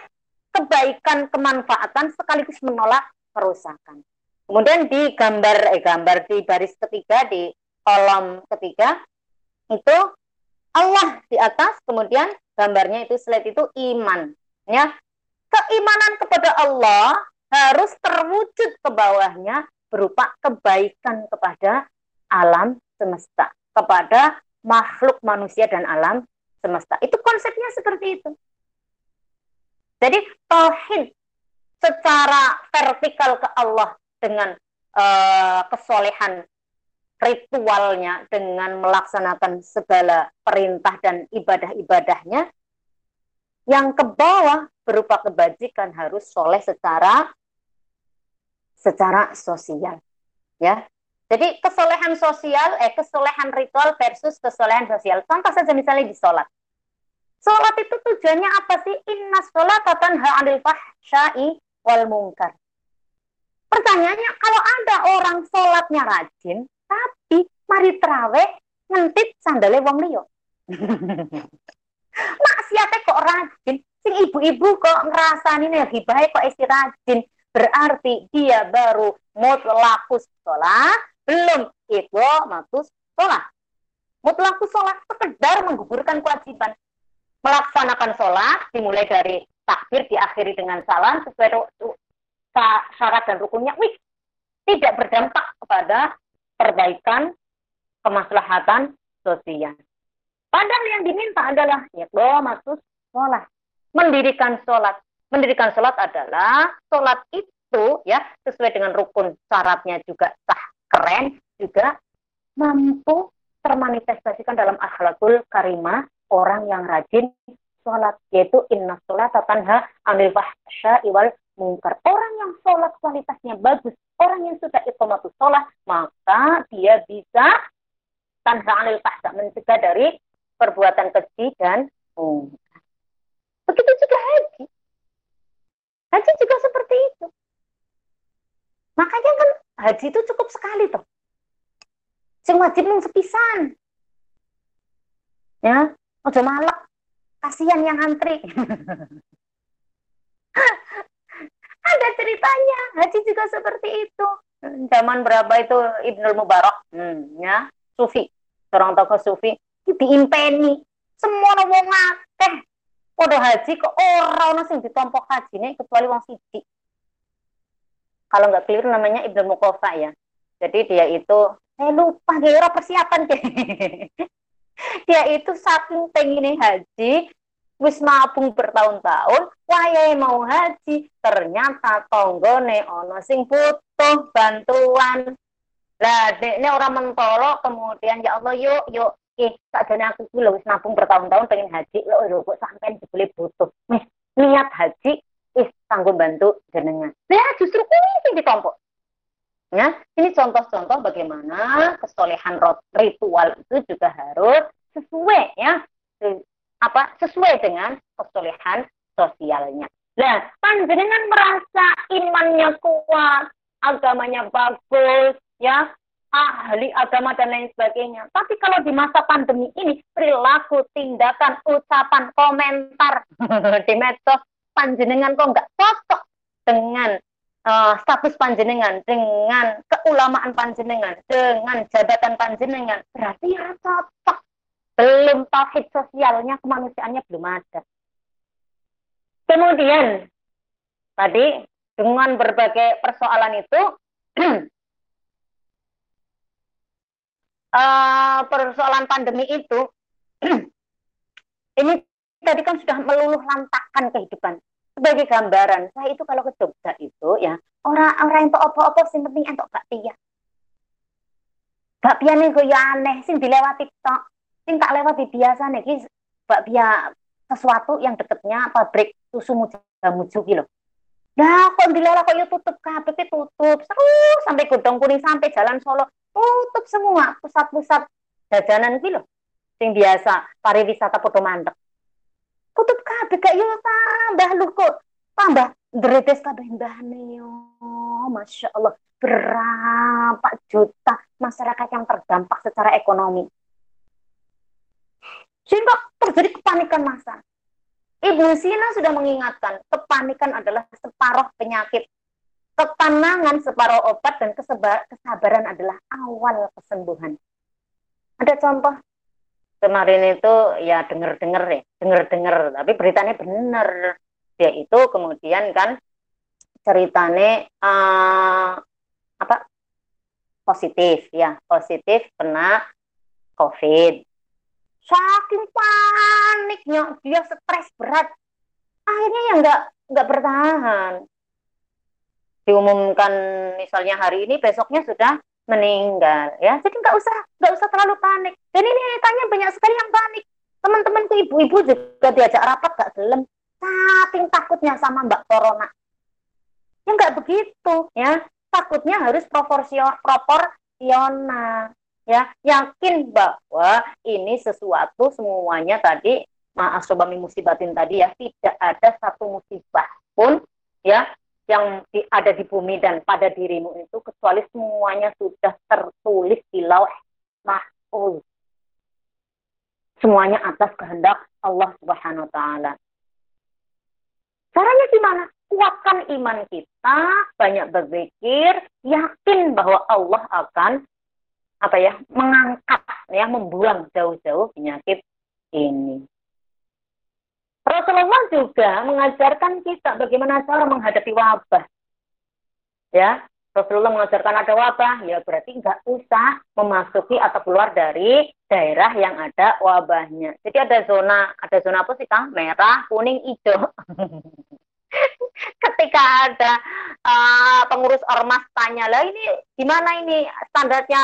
kebaikan, kemanfaatan sekaligus menolak kerusakan. Kemudian di gambar eh gambar di baris ketiga di kolom ketiga itu Allah di atas, kemudian gambarnya itu slide itu iman. Ya, keimanan kepada Allah harus terwujud ke bawahnya berupa kebaikan kepada alam semesta, kepada makhluk manusia dan alam semesta. Itu konsepnya seperti itu. Jadi tauhid secara vertikal ke Allah dengan uh, kesolehan ritualnya dengan melaksanakan segala perintah dan ibadah-ibadahnya yang ke bawah berupa kebajikan harus soleh secara secara sosial ya. Jadi kesolehan sosial eh kesolehan ritual versus kesolehan sosial. Contoh saja misalnya di sholat sholat itu tujuannya apa sih inna sholat tanha anil fahsyai wal mungkar pertanyaannya kalau ada orang sholatnya rajin tapi mari terawih ngentit sandale wong liya. Maksiate kok rajin, sing ibu-ibu kok ngrasani nek baik kok isi rajin, berarti dia baru mutlakus sholat, belum itu matus sholat. Mutlakus sholat sekedar menggugurkan kewajiban. Melaksanakan sholat dimulai dari takbir diakhiri dengan salam sesuai syarat dan rukunnya. Wih, tidak berdampak kepada perbaikan kemaslahatan sosial. Padahal yang diminta adalah ya maksud sholat. Mendirikan sholat. Mendirikan sholat adalah sholat itu ya sesuai dengan rukun syaratnya juga sah keren juga mampu termanifestasikan dalam akhlakul karimah orang yang rajin sholat yaitu inna sholat tanha anil fahsya iwal mungkar. Orang yang sholat kualitasnya bagus, orang yang sudah iqamatus sholat, maka dia bisa tanha anil tahta, mencegah dari perbuatan keji dan mungkar. Begitu juga haji. Haji juga seperti itu. Makanya kan haji itu cukup sekali tuh. Sing wajib mung sepisan. Ya, ojo malak. Kasihan yang antri. Ada ceritanya, haji juga seperti itu. Zaman berapa itu Ibnul Mubarak, hmm, ya, sufi, seorang tokoh sufi, diimpeni, semua wong akeh. Podo haji kok ora ono sing ditompok nih kecuali wong siji. Kalau nggak keliru namanya Ibnu Mukofa ya. Jadi dia itu, saya lupa dia persiapan deh. Dia itu saking pengen haji, wis mabung bertahun-tahun wayahe mau haji ternyata tonggone ono sing butuh bantuan. Lah ini orang mentolo kemudian ya Allah yuk yuk. Eh sakjane aku ki lho wis nabung bertahun-tahun pengen haji lho lho kok sampean dibeli butuh? Nih niat haji is sanggup bantu jenengan. Ya justru ini sing ditompok ya ini contoh-contoh bagaimana kesolehan ritual itu juga harus sesuai ya apa sesuai dengan kesolehan sosialnya. Nah, panjenengan merasa imannya kuat, agamanya bagus, ya, ahli agama dan lain sebagainya. Tapi kalau di masa pandemi ini, perilaku, tindakan, ucapan, komentar di medsos, panjenengan kok nggak cocok dengan uh, status panjenengan, dengan keulamaan panjenengan, dengan jabatan panjenengan, berarti ya cocok belum tauhid sosialnya kemanusiaannya belum ada. Kemudian tadi dengan berbagai persoalan itu uh, persoalan pandemi itu ini tadi kan sudah meluluh lantakan kehidupan sebagai gambaran saya itu kalau ke Jogja itu ya orang-orang yang opo-opo sing penting entuk bakpia bakpia nih gue aneh sing dilewati tok sing tak lewati biasa nih ki bakpia sesuatu yang deketnya pabrik susu muja muju gitu Nah, kok dilala kok ya tutup kabeh tutup. Seru sampai Godong Kuning sampai Jalan Solo tutup semua pusat-pusat jajanan gitu loh. Sing biasa pariwisata foto mandek. Tutup kabeh gak yo tambah lu kok tambah dretes kabeh mbahne yo. Masya Allah berapa juta masyarakat yang terdampak secara ekonomi. Sehingga terjadi kepanikan massa. Ibu Sina sudah mengingatkan, kepanikan adalah separuh penyakit. Ketenangan separuh obat dan kesabaran adalah awal kesembuhan. Ada contoh kemarin itu ya denger-denger ya, denger-denger, tapi beritanya benar. Dia itu kemudian kan ceritanya uh, apa? Positif ya, positif kena COVID. Saking paniknya dia stres berat. Akhirnya ya nggak nggak bertahan. Diumumkan misalnya hari ini besoknya sudah meninggal ya. Jadi nggak usah nggak usah terlalu panik dan ini tanya banyak sekali yang panik. Teman-temanku ibu-ibu juga diajak rapat gak gelem. Saking takutnya sama mbak corona. Ya nggak begitu ya. Takutnya harus proporsional proporsional ya. Yakin bahwa ini sesuatu semuanya tadi maaf sobat musibatin tadi ya. Tidak ada satu musibah pun ya yang di, ada di bumi dan pada dirimu itu kecuali semuanya sudah tertulis di lauh mahfuz semuanya atas kehendak Allah Subhanahu wa taala caranya gimana kuatkan iman kita banyak berpikir yakin bahwa Allah akan apa ya mengangkat ya membuang jauh-jauh penyakit ini. Rasulullah juga mengajarkan kita bagaimana cara menghadapi wabah. Ya, Rasulullah mengajarkan ada wabah, ya berarti nggak usah memasuki atau keluar dari daerah yang ada wabahnya. Jadi ada zona, ada zona apa sih Kang? Merah, kuning, hijau. ketika ada uh, pengurus ormas tanya lah ini gimana ini standarnya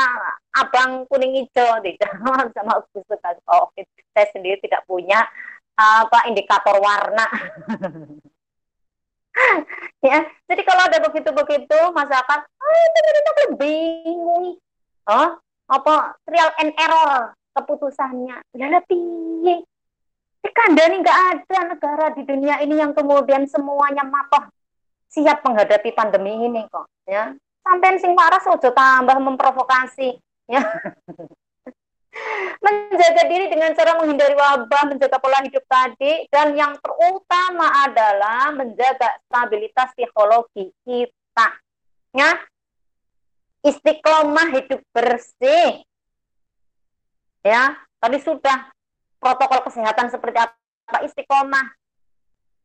abang kuning hijau dijawab sama Gus oh saya sendiri tidak punya uh, apa indikator warna ya jadi kalau ada begitu begitu masyarakat oh itu bingung. Oh apa trial and error keputusannya? Lah piye? Nih nggak ada negara di dunia ini yang kemudian semuanya matoh siap menghadapi pandemi ini kok ya. Sampai sing waras ojo tambah memprovokasi. Ya menjaga diri dengan cara menghindari wabah, menjaga pola hidup tadi, dan yang terutama adalah menjaga stabilitas psikologi kita. Ya, istiqomah hidup bersih. Ya, tadi sudah protokol kesehatan seperti apa istiqomah.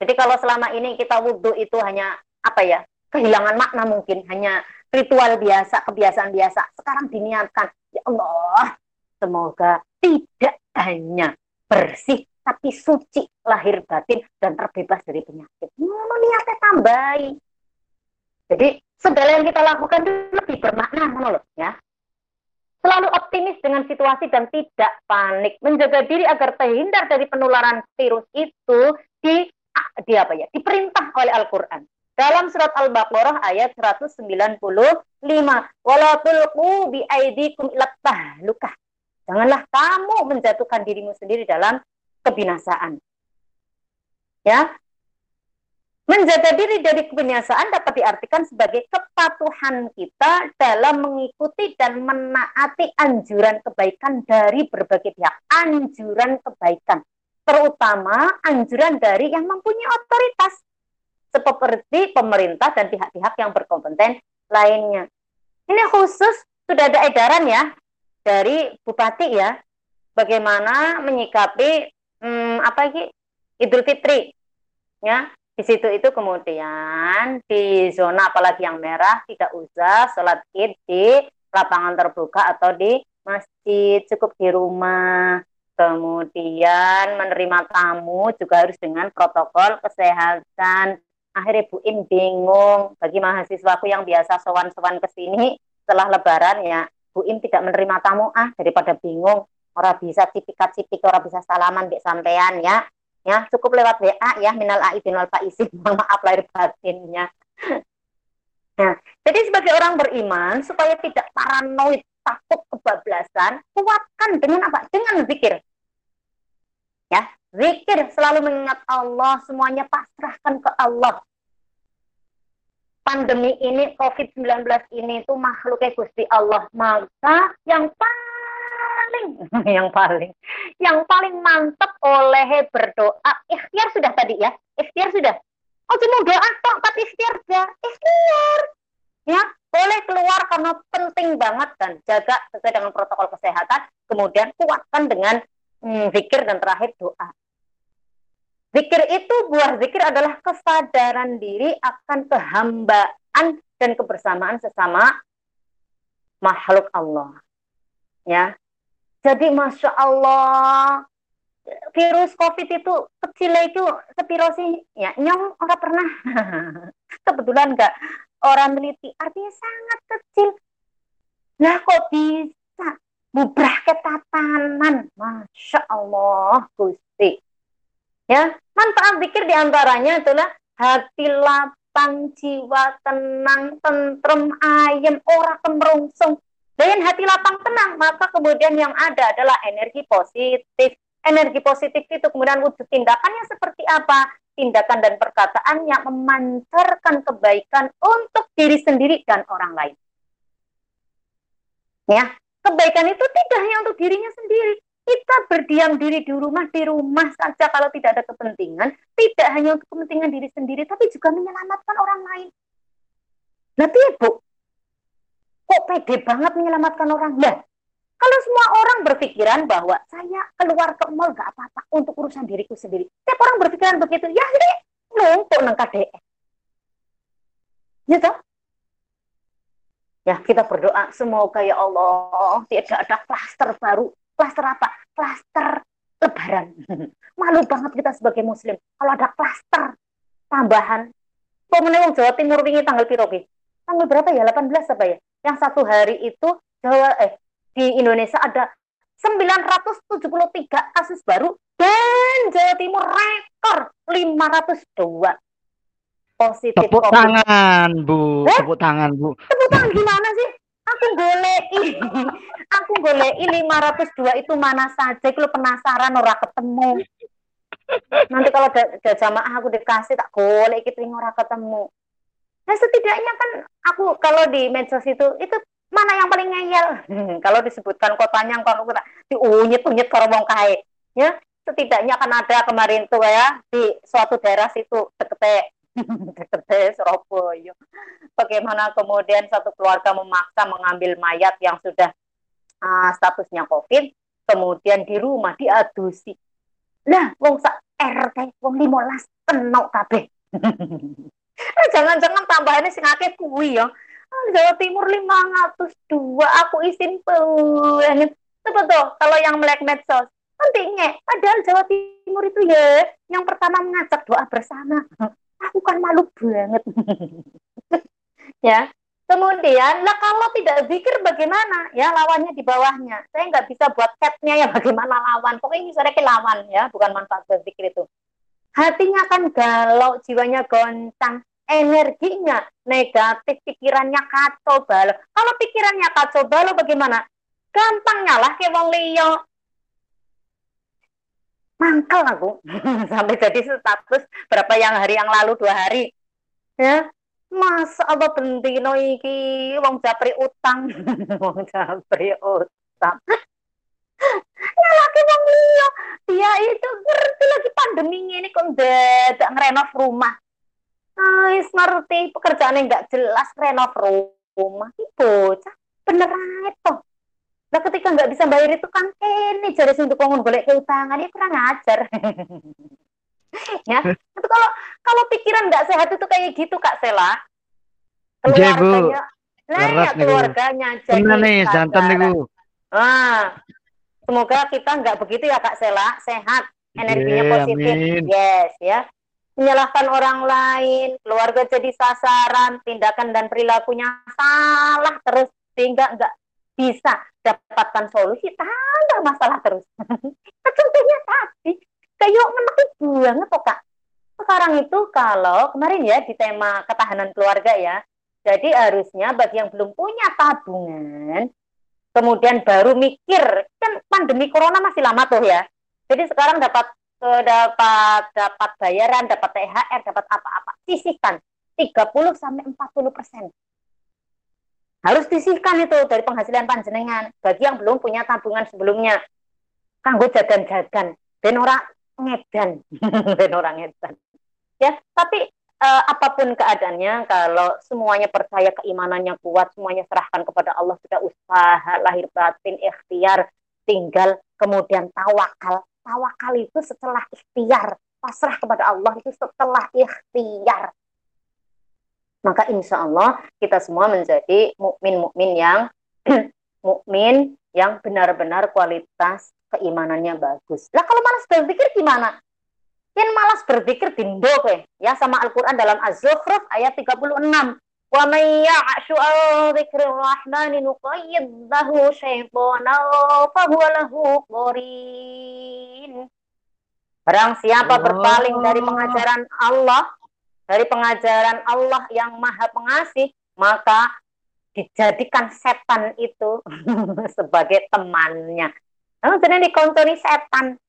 Jadi kalau selama ini kita wudhu itu hanya apa ya kehilangan makna mungkin hanya ritual biasa kebiasaan biasa. Sekarang diniatkan ya Allah semoga tidak hanya bersih tapi suci lahir batin dan terbebas dari penyakit. Mau niatnya tambahi. Jadi segala yang kita lakukan itu lebih bermakna, menurut ya. Selalu optimis dengan situasi dan tidak panik. Menjaga diri agar terhindar dari penularan virus itu di, di apa ya? Diperintah oleh Al-Qur'an. Dalam surat Al-Baqarah ayat 195, "Wala tulqu bi luka. Janganlah kamu menjatuhkan dirimu sendiri dalam kebinasaan. Ya, Menjaga diri dari kebinasaan dapat diartikan sebagai kepatuhan kita dalam mengikuti dan menaati anjuran kebaikan dari berbagai pihak. Anjuran kebaikan, terutama anjuran dari yang mempunyai otoritas, seperti pemerintah dan pihak-pihak yang berkompeten lainnya. Ini khusus sudah ada edaran ya dari bupati ya, bagaimana menyikapi hmm, apa ini Idul Fitri ya di situ itu kemudian di zona apalagi yang merah tidak usah sholat id di lapangan terbuka atau di masjid, cukup di rumah. Kemudian menerima tamu juga harus dengan protokol kesehatan. Akhirnya Bu Im bingung bagi mahasiswaku yang biasa sowan-sowan ke sini setelah lebaran ya Bu Im tidak menerima tamu ah daripada bingung. Orang bisa cipikat-cipik orang bisa salaman di sampean ya. Ya cukup lewat WA ya minal aidin wal faizin. Maaf lahir batinnya nah jadi sebagai orang beriman supaya tidak paranoid takut kebablasan kuatkan dengan apa? Dengan zikir. Ya, zikir selalu mengingat Allah, semuanya pasrahkan ke Allah. Pandemi ini COVID-19 ini itu makhluknya Gusti Allah, maka yang paling yang paling yang paling mantap oleh berdoa ikhtiar sudah tadi ya ikhtiar sudah. Oh cuma doa toh tapi ikhtiar ya ikhtiar. Ya boleh keluar karena penting banget dan jaga sesuai dengan protokol kesehatan kemudian kuatkan dengan hmm, dan terakhir doa. Zikir itu buah zikir adalah kesadaran diri akan kehambaan dan kebersamaan sesama makhluk Allah. Ya. Jadi masya Allah virus COVID itu kecil itu sepiro sih ya nyong orang pernah kebetulan enggak orang meneliti artinya sangat kecil. Nah kok bisa bubrah ketatanan. Masya Allah, Gusti. Ya, manfaat pikir di antaranya adalah hati lapang, jiwa tenang, tentrem, ayem, ora kemerungsung. Dan hati lapang tenang, maka kemudian yang ada adalah energi positif. Energi positif itu kemudian wujud tindakannya seperti apa? Tindakan dan perkataan yang memancarkan kebaikan untuk diri sendiri dan orang lain. Ya, Kebaikan itu tidak hanya untuk dirinya sendiri. Kita berdiam diri di rumah, di rumah saja kalau tidak ada kepentingan, tidak hanya untuk kepentingan diri sendiri, tapi juga menyelamatkan orang lain. Nanti Bu, kok pede banget menyelamatkan orang? Nah, kalau semua orang berpikiran bahwa saya keluar ke mall gak apa-apa untuk urusan diriku sendiri. Setiap orang berpikiran begitu, ya ini numpuk nang KDS. Gitu? Ya, kita berdoa semoga ya Allah tidak ada klaster baru. Klaster apa? Klaster lebaran. Malu banget kita sebagai muslim kalau ada klaster tambahan. Pemenang Jawa Timur ini tanggal piro Tanggal berapa ya? 18 apa ya? Yang satu hari itu Jawa eh di Indonesia ada 973 kasus baru dan Jawa Timur rekor 502 positif tepuk COVID. tangan bu eh? tepuk tangan bu tepuk tangan gimana sih aku golek aku golek 502 itu mana saja kalau penasaran ora ketemu. Nanti kalau ada jamaah aku dikasih tak golek gitu ora ketemu. Nah setidaknya kan aku kalau di medsos itu itu mana yang paling ngeyel? Kalau disebutkan kotanya kalau kita diunyit-unyit kalau mau kae ya. Setidaknya kan ada kemarin tuh ya di suatu daerah situ deket Surabaya. Bagaimana kemudian satu keluarga memaksa mengambil mayat yang sudah uh, statusnya COVID, kemudian di rumah diadusi. Lah, wong sak RT, wong 15 kenok kabeh. Eh, jangan-jangan tambahannya sing akeh kuwi ya. Ah, Jawa Timur 502 aku isin banget. Coba tuh kalau yang melek medsos pentingnya padahal Jawa Timur itu ya yang pertama mengajak doa bersama aku kan malu banget. Ya kemudian lah kalau tidak zikir bagaimana? Ya lawannya di bawahnya. Saya nggak bisa buat capnya ya bagaimana lawan? Pokoknya ini saya lawan ya bukan manfaat berzikir itu. Hatinya kan galau jiwanya goncang energinya negatif pikirannya kacau balau kalau pikirannya kacau balau bagaimana? Gampang nyalah kayak wong liya mangkel aku. Sampai jadi status berapa yang hari yang lalu dua hari. Ya masa apa bentino iki? Wong japri utang. Wong japri utang. Ya lagi wong liya. Dia itu ngerti lagi pandemi ini kok dadak ngerenov rumah. Ais ngerti pekerjaannya nggak jelas renov rumah. Itu bocah. Bener itu Nah ketika nggak bisa bayar itu kan ini jadi untuk boleh keutangan itu kurang ajar. ya, tapi kalau kalau pikiran nggak sehat itu kayak gitu Kak Sela. Keluarganya, nah ya keluarganya jadi nih jantan nih Ah, semoga kita nggak begitu ya Kak Sela, sehat, energinya Yeah, positif. amin. Yes, ya. Menyalahkan orang lain, keluarga jadi sasaran, tindakan dan perilakunya salah terus sehingga nggak bisa dapatkan solusi, tambah masalah terus. Contohnya tadi, kayak menekan banget kok Kak. Sekarang itu kalau kemarin ya di tema ketahanan keluarga ya, jadi harusnya bagi yang belum punya tabungan, kemudian baru mikir kan pandemi corona masih lama tuh ya. Jadi sekarang dapat eh, dapat dapat bayaran, dapat THR, dapat apa-apa, sisihkan 30 sampai 40 persen. Harus disisihkan itu dari penghasilan panjenengan bagi yang belum punya tabungan sebelumnya. Kanggo jagan-jagan, ben ora ngedan, ben ora ngedan. Ya, tapi uh, apa pun keadaannya, kalau semuanya percaya keimanannya kuat, semuanya serahkan kepada Allah, sudah usaha, lahir batin, ikhtiar, tinggal kemudian tawakal. Tawakal itu setelah ikhtiar, pasrah kepada Allah itu setelah ikhtiar. Maka insya Allah kita semua menjadi mukmin-mukmin yang mukmin yang benar-benar kualitas keimanannya bagus. Lah kalau malas berpikir gimana? Yang malas berpikir dindo ya sama Al-Qur'an dalam Az-Zukhruf ayat 36. Wa may ya'shu an dzikrir rahmani nuqayyid lahu syaitanan fa huwa lahu qarin. Barang siapa berpaling dari pengajaran Allah, dari pengajaran Allah yang Maha Pengasih, maka dijadikan setan itu sebagai temannya. Nah, jadi dikontoni setan.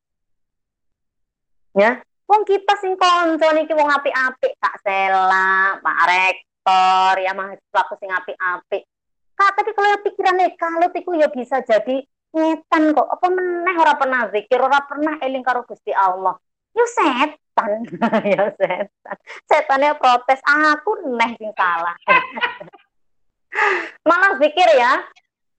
Ya, Wong kita sing konco niki wong apik-apik Kak Sela, Pak Rektor, ya mahasiswa aku sing apik-apik. Kak, tapi kalau pikirannya kalau tiku ya bisa jadi ngetan kok. Apa meneh ora pernah zikir, ora pernah eling karo Gusti Allah. Yo setan, ya setan. Setannya protes, aku neh sing salah. Malah zikir ya,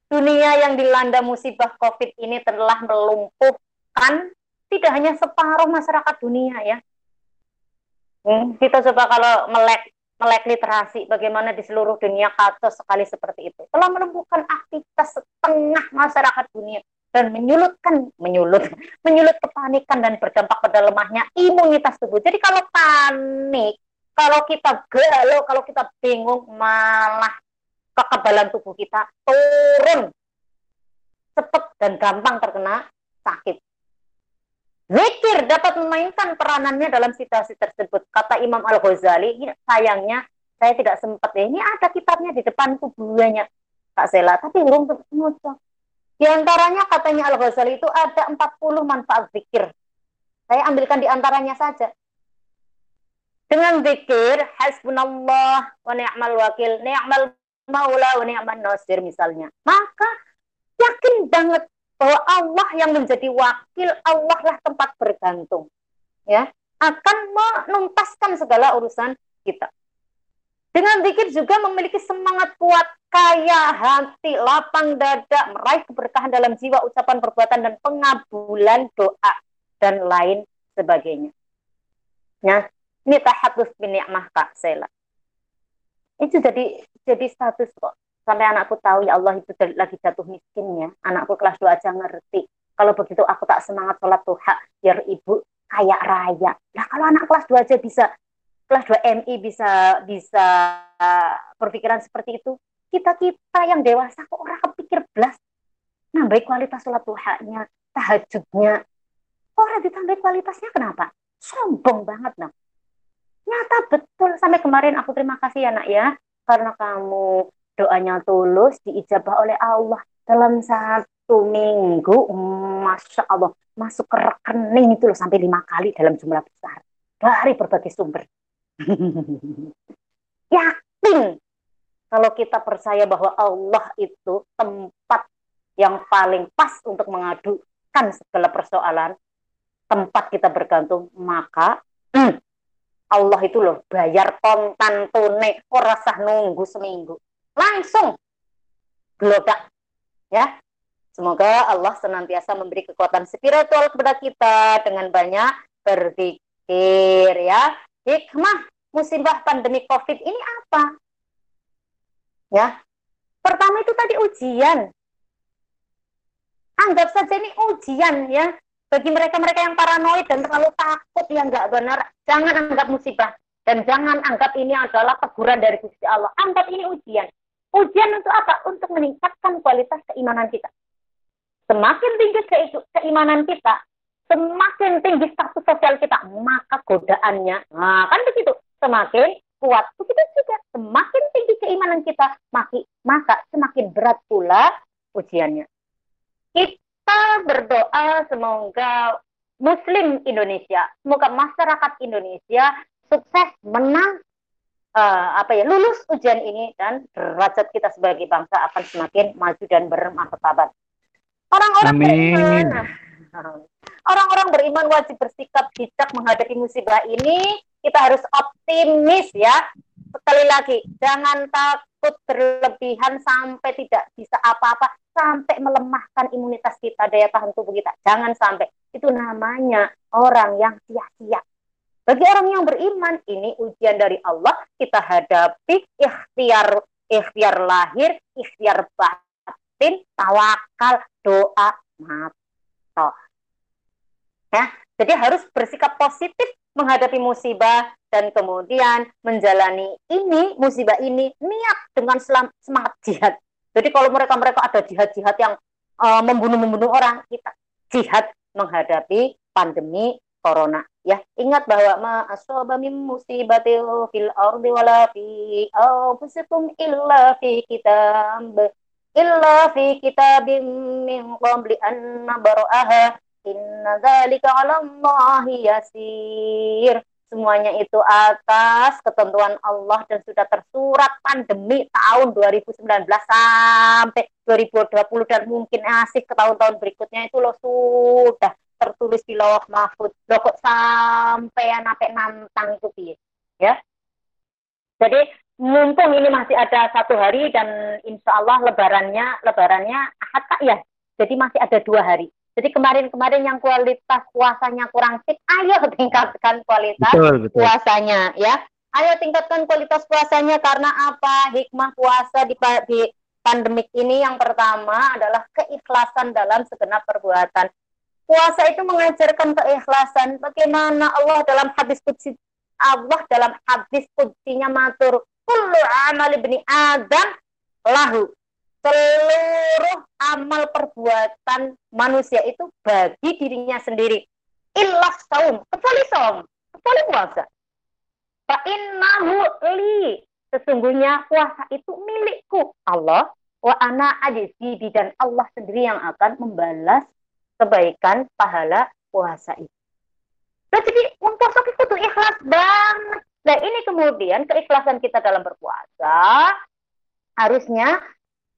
dunia yang dilanda musibah COVID ini telah melumpuhkan tidak hanya separuh masyarakat dunia ya. Hmm, kita coba kalau melek melek literasi bagaimana di seluruh dunia kacau sekali seperti itu. Telah melumpuhkan aktivitas setengah masyarakat dunia dan menyulutkan menyulut menyulut kepanikan dan berdampak pada lemahnya imunitas tubuh. Jadi kalau panik, kalau kita galau, kalau kita bingung malah kekebalan tubuh kita turun cepat dan gampang terkena sakit. Zikir dapat memainkan peranannya dalam situasi tersebut. Kata Imam Al-Ghazali, sayangnya saya tidak sempat ya. Ini ada kitabnya di depan kuburannya Kak Sela, tapi belum ngocok. Di antaranya katanya Al-Ghazali itu ada 40 manfaat zikir. Saya ambilkan di antaranya saja. Dengan zikir, hasbunallah wa ni'mal wakil, ni'mal maula wa ni'mal nasir misalnya. Maka yakin banget bahwa Allah yang menjadi wakil, Allah lah tempat bergantung. Ya, akan menuntaskan segala urusan kita. Dengan zikir juga memiliki semangat kuat, kaya hati, lapang dada, meraih keberkahan dalam jiwa, ucapan, perbuatan, dan pengabulan doa, dan lain sebagainya. Ya, ini tahadus bin Kak Sela. Itu jadi jadi status kok sampai anakku tahu ya Allah itu lagi jatuh miskinnya anakku kelas 2 aja ngerti kalau begitu aku tak semangat sholat duha biar ibu kayak raya nah kalau anak kelas 2 aja bisa kelas 2 MI bisa bisa berpikiran seperti itu. Kita kita yang dewasa kok orang kepikir belas. Nambah kualitas sholat duhanya tahajudnya. Orang ditambah kualitasnya kenapa? Sombong banget nah nyata betul. Sampai kemarin aku terima kasih ya nak ya. Karena kamu doanya tulus diijabah oleh Allah dalam satu minggu. Masya Allah. Masuk ke rekening itu loh sampai lima kali dalam jumlah besar. Dari berbagai sumber yakin. Kalau kita percaya bahwa Allah itu tempat yang paling pas untuk mengadukan segala persoalan tempat kita bergantung maka hmm, Allah itu loh bayar kontan tunai ora nunggu seminggu. Langsung gelodak ya. Semoga Allah senantiasa memberi kekuatan spiritual kepada kita dengan banyak berzikir ya. Hikmah musibah pandemi covid ini apa ya pertama itu tadi ujian Anggap saja ini ujian ya. Bagi mereka-mereka yang paranoid dan terlalu takut yang nggak benar, jangan anggap musibah. Dan jangan anggap ini adalah teguran dari Gusti Allah. Anggap ini ujian. Ujian untuk apa? Untuk meningkatkan kualitas keimanan kita. Semakin tinggi ke keimanan kita, semakin tinggi status sosial kita, maka godaannya, nah kan begitu, semakin kuat. Begitu juga, semakin tinggi keimanan kita, maka semakin berat pula ujiannya. Kita berdoa semoga Muslim Indonesia, semoga masyarakat Indonesia sukses menang uh, apa ya lulus ujian ini dan derajat kita sebagai bangsa akan semakin maju dan bermartabat. Orang-orang beriman, orang-orang beriman wajib bersikap bijak menghadapi musibah ini. Kita harus optimis ya. Sekali lagi, jangan takut berlebihan sampai tidak bisa apa-apa, sampai melemahkan imunitas kita, daya tahan tubuh kita. Jangan sampai. Itu namanya orang yang sia-sia. Bagi orang yang beriman, ini ujian dari Allah. Kita hadapi ikhtiar ikhtiar lahir, ikhtiar batin, tawakal, doa, mata. Ya, jadi harus bersikap positif menghadapi musibah dan kemudian menjalani ini musibah ini niat dengan semangat jihad. Jadi kalau mereka-mereka ada jihad-jihad yang uh, membunuh-membunuh orang, kita jihad menghadapi pandemi corona ya ingat bahwa ma musibatil fil ardi wala fi anfusikum illa fi kitab illa fi kitabim min qabli an inna dzalika 'ala Allahi yasir. Semuanya itu atas ketentuan Allah dan sudah tersurat pandemi tahun 2019 sampai 2020 dan mungkin asik ke tahun-tahun berikutnya itu loh sudah tertulis di lawah mahfud. Lo kok sampai sampai nantang itu ya? Jadi mumpung ini masih ada satu hari dan insya Allah lebarannya lebarannya ahad kak ya? Jadi masih ada dua hari jadi kemarin-kemarin yang kualitas puasanya kurang sip ayo tingkatkan kualitas betul, betul. puasanya ya ayo tingkatkan kualitas puasanya karena apa hikmah puasa di, di pandemik ini yang pertama adalah keikhlasan dalam segenap perbuatan Puasa itu mengajarkan keikhlasan. Bagaimana Allah dalam hadis kudsi Allah dalam hadis kudsinya matur kullu amal ibni Adam lahu seluruh amal perbuatan manusia itu bagi dirinya sendiri illah saum kecuali saum kecuali puasa fa innahu li sesungguhnya puasa itu milikku Allah wa ana ajizi dan Allah sendiri yang akan membalas kebaikan pahala puasa itu. Nah, jadi puasa itu tuh ikhlas banget. Nah ini kemudian keikhlasan kita dalam berpuasa harusnya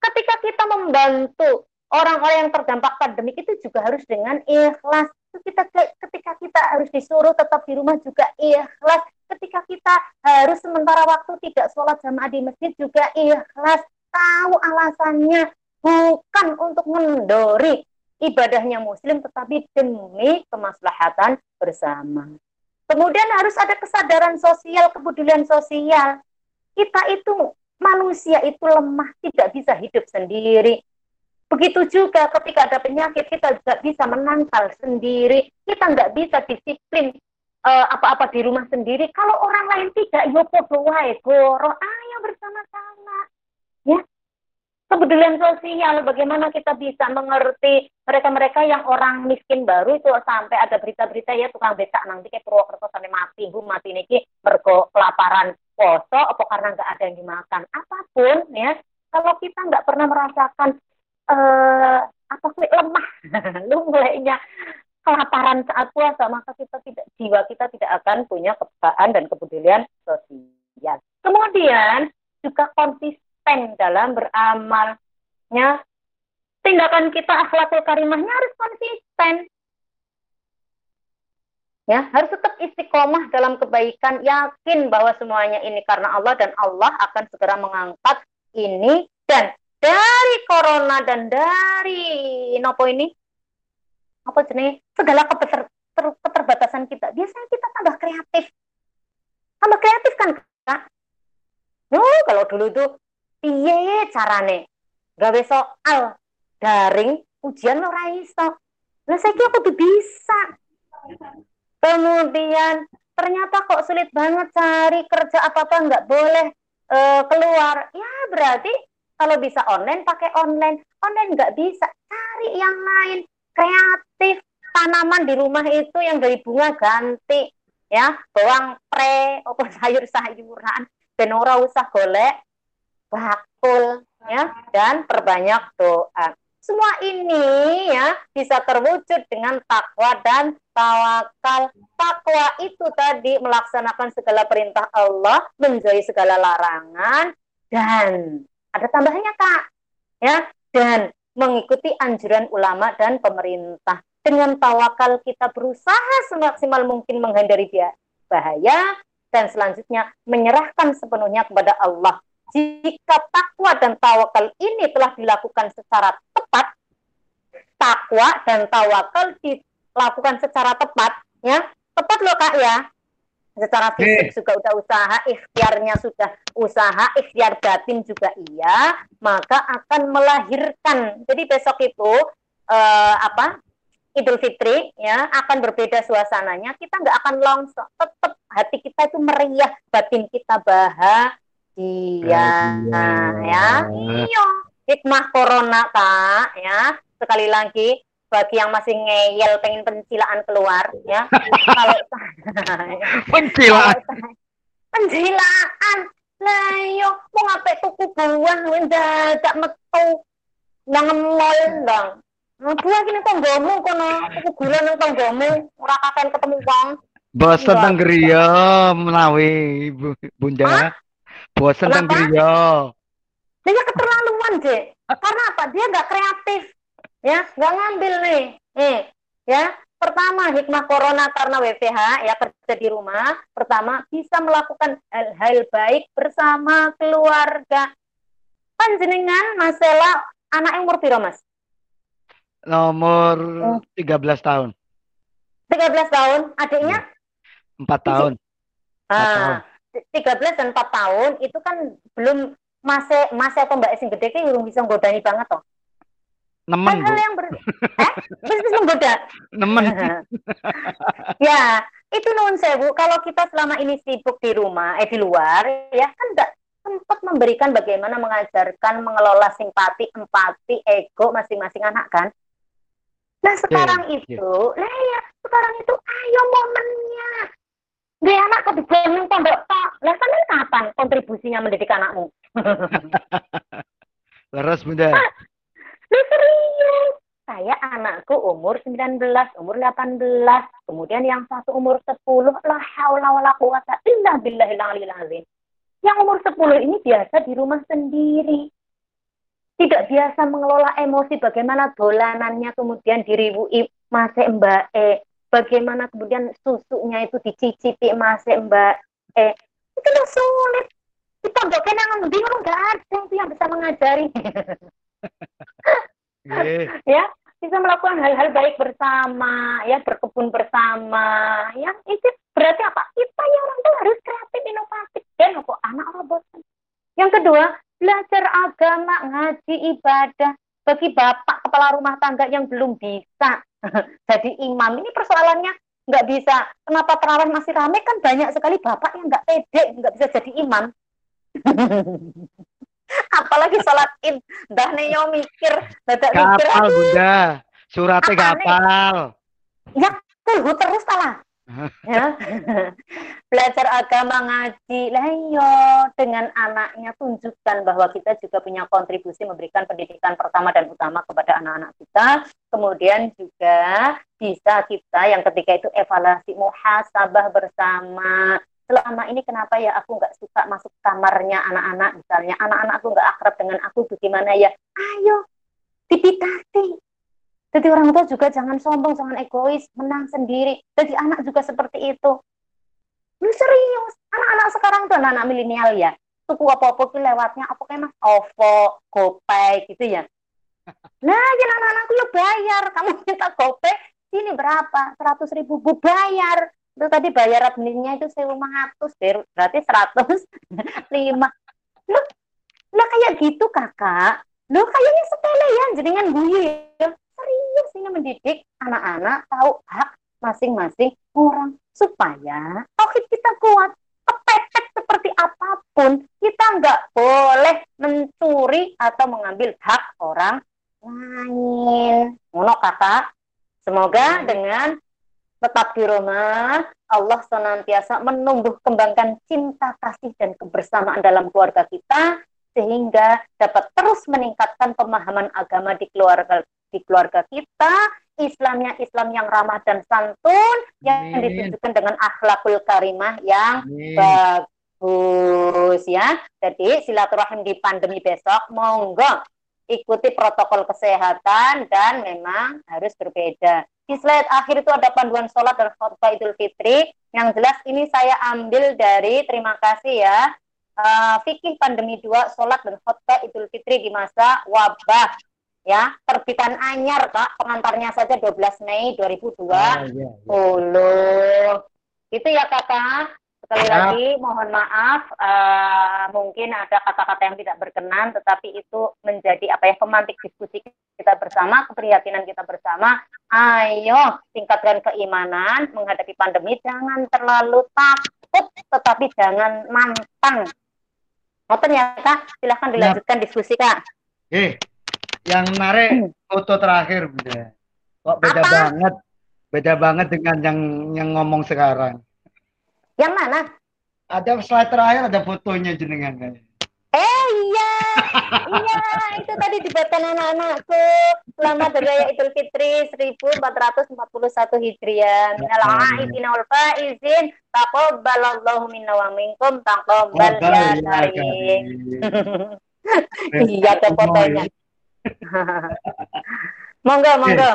ketika kita membantu orang-orang yang terdampak pandemik itu juga harus dengan ikhlas. Kita ketika kita harus disuruh tetap di rumah juga ikhlas. Ketika kita harus sementara waktu tidak sholat jamaah di masjid juga ikhlas. Tahu alasannya bukan untuk mendori ibadahnya muslim tetapi demi kemaslahatan bersama. Kemudian harus ada kesadaran sosial, kepedulian sosial. Kita itu manusia itu lemah, tidak bisa hidup sendiri. Begitu juga ketika ada penyakit kita tidak bisa menangkal sendiri. Kita nggak bisa disiplin eh, apa-apa uh, di rumah sendiri. Kalau orang lain tidak, yo podo wae, goro, ayo bersama-sama. Ya, kepedulian sosial, bagaimana kita bisa mengerti mereka-mereka yang orang miskin baru itu sampai ada berita-berita ya tukang becak nanti kayak Purwokerto sampai mati, bu mati niki mergo kelaparan poso apa karena nggak ada yang dimakan? Apa pun ya. Kalau kita nggak pernah merasakan uh, apa sih lemah lu mulainya kelaparan saat puasa maka kita tidak jiwa kita tidak akan punya kepekaan dan kepedulian sosial. Kemudian juga konsisten dalam beramalnya. Tindakan kita akhlakul karimahnya harus konsisten ya harus tetap istiqomah dalam kebaikan yakin bahwa semuanya ini karena Allah dan Allah akan segera mengangkat ini. Dan dari corona dan dari nopo ini apa jenis segala keter, keterbatasan kita. Biasanya kita tambah kreatif. Tambah kreatif kan kak? Oh, kalau dulu tuh piye carane? Gawe soal daring ujian ora iso. Lah saya kira aku bisa. Kemudian ternyata kok sulit banget cari kerja apa-apa nggak boleh uh, keluar. Ya berarti kalau bisa online pakai online. Online nggak bisa, cari yang lain. Kreatif. Tanaman di rumah itu yang dari bunga ganti. Ya, bawang pre, apa sayur-sayuran. Dan ora usah golek bakul ya dan perbanyak doa. Semua ini ya bisa terwujud dengan takwa dan tawakal. Takwa itu tadi melaksanakan segala perintah Allah, menjauhi segala larangan dan ada tambahannya kak ya dan mengikuti anjuran ulama dan pemerintah dengan tawakal kita berusaha semaksimal mungkin menghindari bahaya dan selanjutnya menyerahkan sepenuhnya kepada Allah jika takwa dan tawakal ini telah dilakukan secara tepat takwa dan tawakal dilakukan secara tepat ya tepat loh kak ya secara fisik juga udah usaha, ikhtiarnya sudah usaha, ikhtiar batin juga iya, maka akan melahirkan. Jadi besok itu uh, apa? Idul Fitri ya akan berbeda suasananya. Kita nggak akan longsor, tetap hati kita itu meriah, batin kita bahagia. Nah, ya, iya. Hikmah corona kak ya. Sekali lagi bagi yang masih ngeyel pengen pencilaan keluar ya. Kalau pencilaan. Pencilaan. Lah yo mau ngapain tuku buah mendadak metu nang mall dong. Buah gini tonggomu kono tuku gula nang tonggomu ora ketemu wong. Bosen teng griya menawi bunda. Bosen teng griya. Dia keterlaluan deh karena apa? Dia nggak kreatif ya nggak ngambil nih. Nih ya. Pertama hikmah corona karena WFH ya kerja di rumah. Pertama bisa melakukan hal-hal baik bersama keluarga. Panjenengan masalah anak yang umur piro mas? Nomor oh. 13 tahun. 13 tahun. Adiknya? Empat tahun. Ah, tiga belas dan empat tahun itu kan belum masih masih atau mbak sing gede kan belum bisa godani banget toh Nemen, Hal-hal yang ber... eh? Bisnis menggoda. Nemen. ya, itu non sewu. Kalau kita selama ini sibuk di rumah, eh di luar, ya kan enggak sempat memberikan bagaimana mengajarkan mengelola simpati, empati, ego masing-masing anak kan. Nah sekarang yeah, itu, yeah. nah ya sekarang itu ayo momennya. Dia anak kok dibangun pondok pak. Lah kan kapan kontribusinya mendidik anakmu? Leres bunda. Saya anakku umur 19, umur 18, kemudian yang satu umur 10, la haula wala quwata illa billahil azim. Yang umur 10 ini biasa di rumah sendiri. Tidak biasa mengelola emosi bagaimana dolanannya kemudian diribui masih mbak E. Bagaimana kemudian susunya itu dicicipi masih mbak E. Itu loh sulit. Kita nggak kena bingung nggak ada itu yang bisa mengajari. ya bisa melakukan hal-hal baik bersama ya berkebun bersama ya. Itu berarti apa? Kita yang orang tua harus kreatif inovatif. Dan kok anak orang bosan. Yang kedua belajar agama ngaji ibadah. Bagi bapak kepala rumah tangga yang belum bisa jadi imam. Ini persoalannya nggak bisa. Kenapa terawih masih ramai kan banyak sekali bapak yang nggak pede nggak bisa jadi imam apalagi sholat id. Dah neo mikir dadak mikir kapal bunda. Suratnya kapal. Ya tunggu terus salah. Ya. Belajar agama ngaji. Lah yo dengan anaknya tunjukkan bahwa kita juga punya kontribusi memberikan pendidikan pertama dan utama kepada anak-anak kita. Kemudian juga bisa kita yang ketika itu evaluasi muhasabah bersama selama ini kenapa ya aku nggak suka masuk kamarnya anak-anak? Misalnya anak-anak aku nggak akrab dengan aku bagaimana ya? Ayo dipitati jadi orang tua juga jangan sombong jangan egois menang sendiri. Jadi anak juga seperti itu. Lu serius? Anak-anak sekarang tuh anak-anak milenial ya? Tuku apa-apa lewatnya apa kayak mas OVO, GoPay gitu ya? Nah ya anak-anakku ya bayar. Kamu minta GoPay sini berapa? Seratus ribu bu bayar itu tadi bayar adminnya itu sewa ratus berarti seratus. Lima. Lo kayak gitu kakak? Lo kayaknya sepele ya jaringan gue ya. Serius ini mendidik anak-anak tahu hak masing-masing orang. Supaya tauhid kita kuat kepepet seperti apa pun kita nggak boleh mencuri atau mengambil hak orang lain. Ngono kakak? Semoga dengan tetap di rumah Allah senantiasa menumbuh kembangkan cinta kasih dan kebersamaan dalam keluarga kita sehingga dapat terus meningkatkan pemahaman agama di keluarga di keluarga kita Islamnya Islam yang ramah dan santun Amin. yang ditunjukkan dengan akhlakul karimah yang Amin. bagus ya. Jadi silaturahim di pandemi besok monggo ikuti protokol kesehatan dan memang harus berbeda. Di slide akhir itu ada panduan sholat dan khutbah Idul Fitri. Yang jelas ini saya ambil dari terima kasih ya uh, fikih pandemi 2 sholat dan khutbah Idul Fitri di masa wabah ya terbitan anyar kak pengantarnya saja 12 Mei 2020 ah, iya, iya. itu ya kakak sekali ya. lagi mohon maaf uh, mungkin ada kata-kata yang tidak berkenan tetapi itu menjadi apa ya pemantik diskusi kita bersama keprihatinan kita bersama ayo tingkatkan keimanan menghadapi pandemi jangan terlalu takut tetapi jangan nantang Ngoten ya kak, silahkan dilanjutkan diskusi kak. Eh, yang menarik foto terakhir bunda. Kok beda Apa? banget, beda banget dengan yang yang ngomong sekarang. Yang mana? Ada slide terakhir ada fotonya jenengan kayaknya. Eh iya, iya itu tadi dibuatkan anak-anakku selamat beraya Idul Fitri 1441 Hijriah. Minal aidin wal faizin taqabbalallahu minna wa minkum taqabbal ya karim. Iya ada fotonya. monggo, monggo.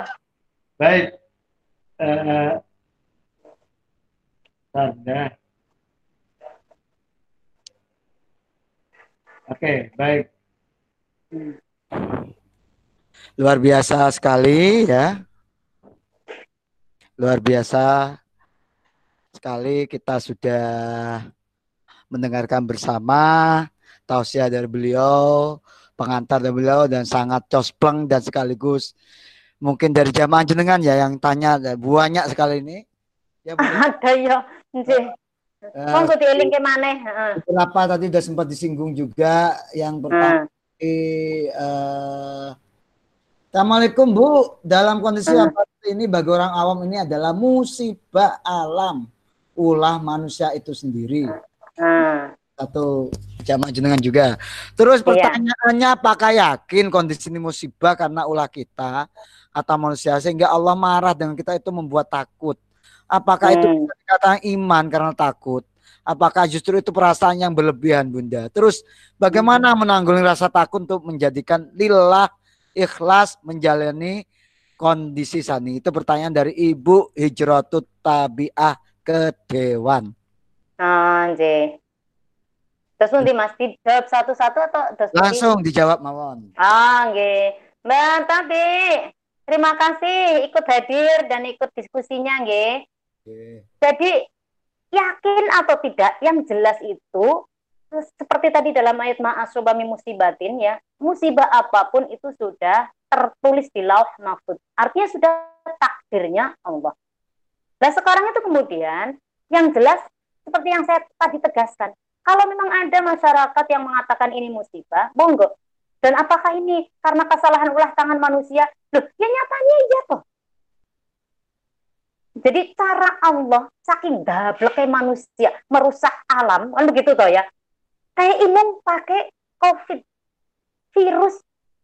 Baik. Uh, tanda. Oke, baik. Luar biasa sekali ya. Luar biasa sekali kita sudah mendengarkan bersama tausiah dari beliau, pengantar dari beliau dan sangat cospleng dan sekaligus mungkin dari jamaah jenengan ya yang tanya banyak sekali ini. Ya, Ada ya. Uh, Monggo dieling ke mana? Beberapa tadi sudah sempat disinggung juga yang pertama uh. uh, Assalamualaikum Bu. Dalam kondisi uh. ini bagi orang awam ini adalah musibah alam ulah manusia itu sendiri. Uh. Satu jamaah jenengan juga. Terus iya. pertanyaannya yeah. apakah yakin kondisi ini musibah karena ulah kita atau manusia sehingga Allah marah dengan kita itu membuat takut. Apakah hmm. itu dikatakan iman karena takut? Apakah justru itu perasaan yang berlebihan, Bunda? Terus bagaimana hmm. menanggulangi rasa takut untuk menjadikan lillah ikhlas menjalani kondisi sani? Itu pertanyaan dari Ibu Hijratut Tabiah ke Dewan. Anjir. Terus nanti Mas dijawab satu-satu atau terus langsung dijawab mawon. Ah, nggih. Mbak Tabi, terima kasih ikut hadir dan ikut diskusinya nggih. Jadi yakin atau tidak, yang jelas itu seperti tadi dalam ayat ma'asobami musibatin ya, musibah apa pun itu sudah tertulis di lauh mahfud. Artinya sudah takdirnya Allah. Nah sekarang itu kemudian yang jelas seperti yang saya tadi tegaskan, kalau memang ada masyarakat yang mengatakan ini musibah, monggo. Dan apakah ini karena kesalahan ulah tangan manusia? Loh, ya nyatanya iya toh. Jadi cara Allah saking dableknya manusia merusak alam kan begitu toh ya. Kayak imum pakai COVID virus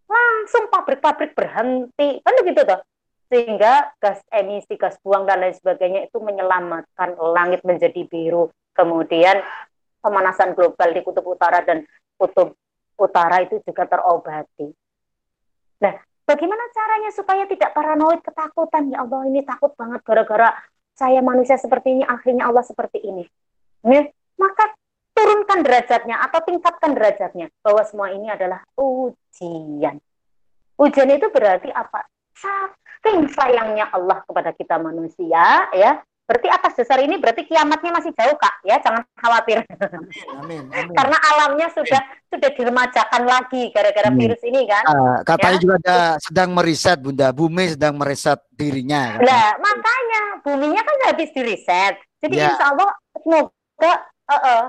langsung pabrik-pabrik berhenti kan begitu toh. Sehingga gas emisi, gas buang dan lain sebagainya itu menyelamatkan langit menjadi biru. Kemudian pemanasan global di kutub utara dan kutub utara itu juga terobati. Nah, Bagaimana caranya supaya tidak paranoid ketakutan? Ya Allah, ini takut banget gara-gara saya manusia seperti ini, akhirnya Allah seperti ini. Nih, maka turunkan derajatnya atau tingkatkan derajatnya bahwa semua ini adalah ujian. Ujian itu berarti apa? Saking sayangnya Allah kepada kita manusia, ya, Berarti atas dasar ini berarti kiamatnya masih jauh kak, ya jangan khawatir. Amin, amin, Karena alamnya sudah amin. sudah diremajakan lagi gara-gara virus ini kan. Uh, katanya ya? juga ada sedang meriset bunda, bumi sedang meriset dirinya. Nah makanya buminya kan habis diriset, jadi ya. insya Allah semoga uh, uh,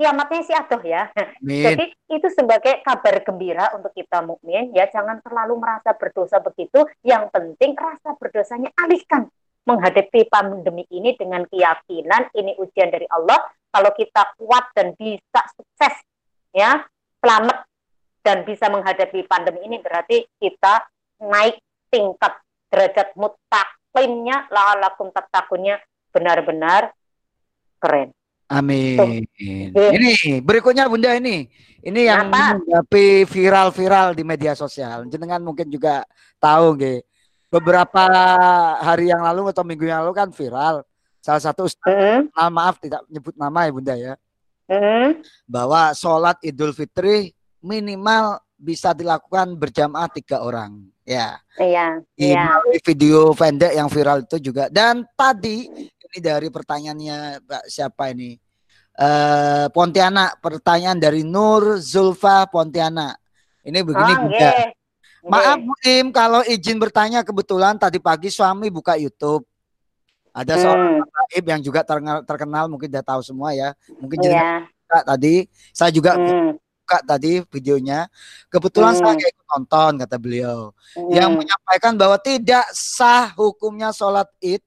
kiamatnya sih aduh ya. Amin. Jadi itu sebagai kabar gembira untuk kita mukmin ya jangan terlalu merasa berdosa begitu. Yang penting rasa berdosanya alihkan menghadapi pandemi ini dengan keyakinan ini ujian dari Allah. Kalau kita kuat dan bisa sukses, ya selamat dan bisa menghadapi pandemi ini berarti kita naik tingkat derajat mutaklimnya, la'alakum takunnya benar-benar keren. Amin. Tuh. Ini berikutnya Bunda ini. Ini yang menghadapi viral-viral di media sosial. Jenengan mungkin juga tahu nggih beberapa hari yang lalu atau minggu yang lalu kan viral. Salah satu ustaz, mm -hmm. maaf tidak menyebut nama ya bunda ya. -hmm. bahwa sholat idul fitri minimal bisa dilakukan berjamaah tiga orang ya. Iya iya. video pendek yang viral itu juga. Dan tadi ini dari pertanyaannya Mbak siapa ini? Uh, Pontianak pertanyaan dari Nur Zulfa Pontianak. Ini begini oh, bunda. okay. Maaf Bu Im, kalau izin bertanya kebetulan tadi pagi suami buka YouTube. Ada hmm. seorang Ibu yang juga terkenal, mungkin udah tahu semua ya. Mungkin yeah. buka tadi. Saya juga hmm. buka tadi videonya. Kebetulan hmm. saya ikut nonton kata beliau. Hmm. Yang menyampaikan bahwa tidak sah hukumnya sholat id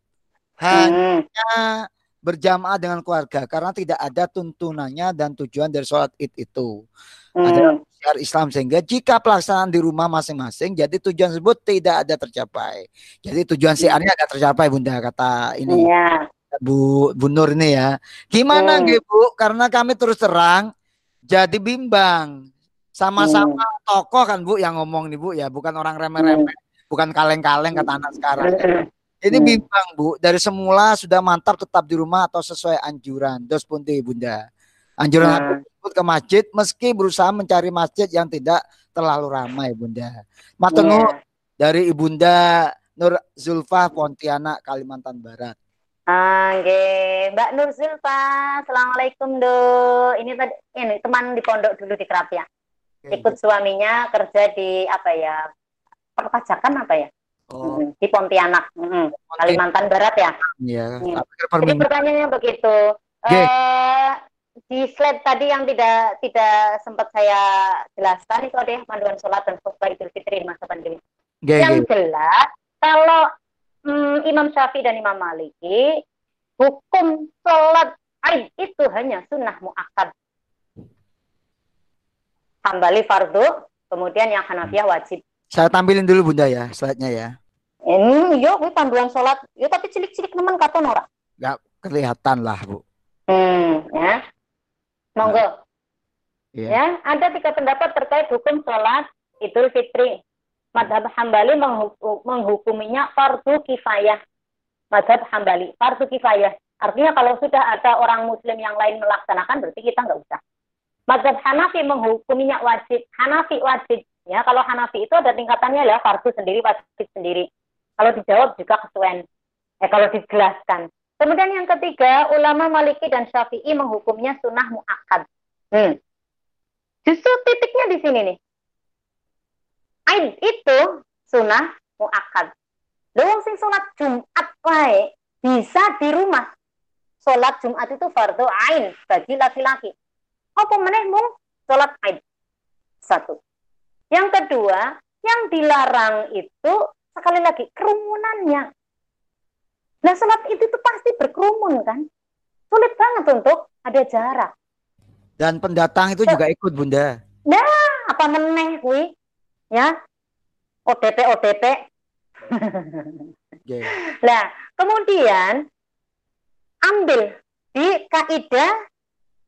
hanya hmm. berjamaah dengan keluarga karena tidak ada tuntunannya dan tujuan dari sholat id itu. Hmm. Ada syiar Islam sehingga jika pelaksanaan di rumah masing-masing jadi tujuan tersebut tidak ada tercapai. Jadi tujuan syiarnya ada tercapai Bunda kata ini. Ya. Bu Bu Nur ini ya. Gimana hmm. Bu? Karena kami terus terang jadi bimbang. Sama-sama hmm. tokoh kan Bu yang ngomong nih Bu ya, bukan orang remeh-remeh, hmm. bukan kaleng-kaleng kata anak sekarang. Hmm. Ini bimbang Bu, dari semula sudah mantap tetap di rumah atau sesuai anjuran. Dos punti Bunda. Anjuran hmm ke masjid meski berusaha mencari masjid yang tidak terlalu ramai Bunda. Matengu yeah. dari Ibunda Nur Zulfa Pontianak Kalimantan Barat. Oke, Mbak Nur Zulfa, Assalamualaikum do. Ini tadi ini teman di pondok dulu di Kerapia. Ikut suaminya kerja di apa ya? Perpajakan apa ya? Oh. Di Pontianak, hmm. Kalimantan Barat ya. Iya. Yeah. Jadi pertanyaannya begitu. Okay. Di slide tadi yang tidak tidak sempat saya jelaskan itu ada panduan sholat dan khutbah idul fitri di masa pandemi. Okay, yang okay. jelas kalau hmm, Imam Syafi'i dan Imam Maliki hukum sholat Aid itu hanya sunnah muakkad. Hambali fardu, kemudian yang Hanafiyah wajib. Saya tampilin dulu Bunda ya slide-nya ya. Ini yuk panduan sholat, yuk tapi cilik-cilik teman kata Nora. Gak kelihatan lah Bu. Hmm, ya. Monggo. Yeah. Ya, ada tiga pendapat terkait hukum sholat Idul Fitri. Madhab Hambali menghukuminya fardu kifayah. Madhab Hambali, fardu kifayah. Artinya kalau sudah ada orang muslim yang lain melaksanakan berarti kita nggak usah. Madhab Hanafi menghukuminya wajib. Hanafi wajib. Ya, kalau Hanafi itu ada tingkatannya ya fardu sendiri, wajib sendiri. Kalau dijawab juga kesuwen. Eh, kalau dijelaskan. Kemudian yang ketiga, ulama Maliki dan Syafi'i menghukumnya sunnah muakkad. Hmm. Justru titiknya di sini nih. Aid itu sunnah muakkad. Lewong sing sholat Jumat wae bisa di rumah. Sholat Jumat itu fardu ain bagi laki-laki. Apa meneh mung sholat Aid. Satu. Yang kedua, yang dilarang itu sekali lagi kerumunannya. Nah sholat itu tuh pasti berkerumun kan. Sulit banget untuk ada jarak. Dan pendatang itu juga ikut bunda. Nah, apa meneh kui? Ya, OTP OTP. okay. Nah, kemudian ambil di kaidah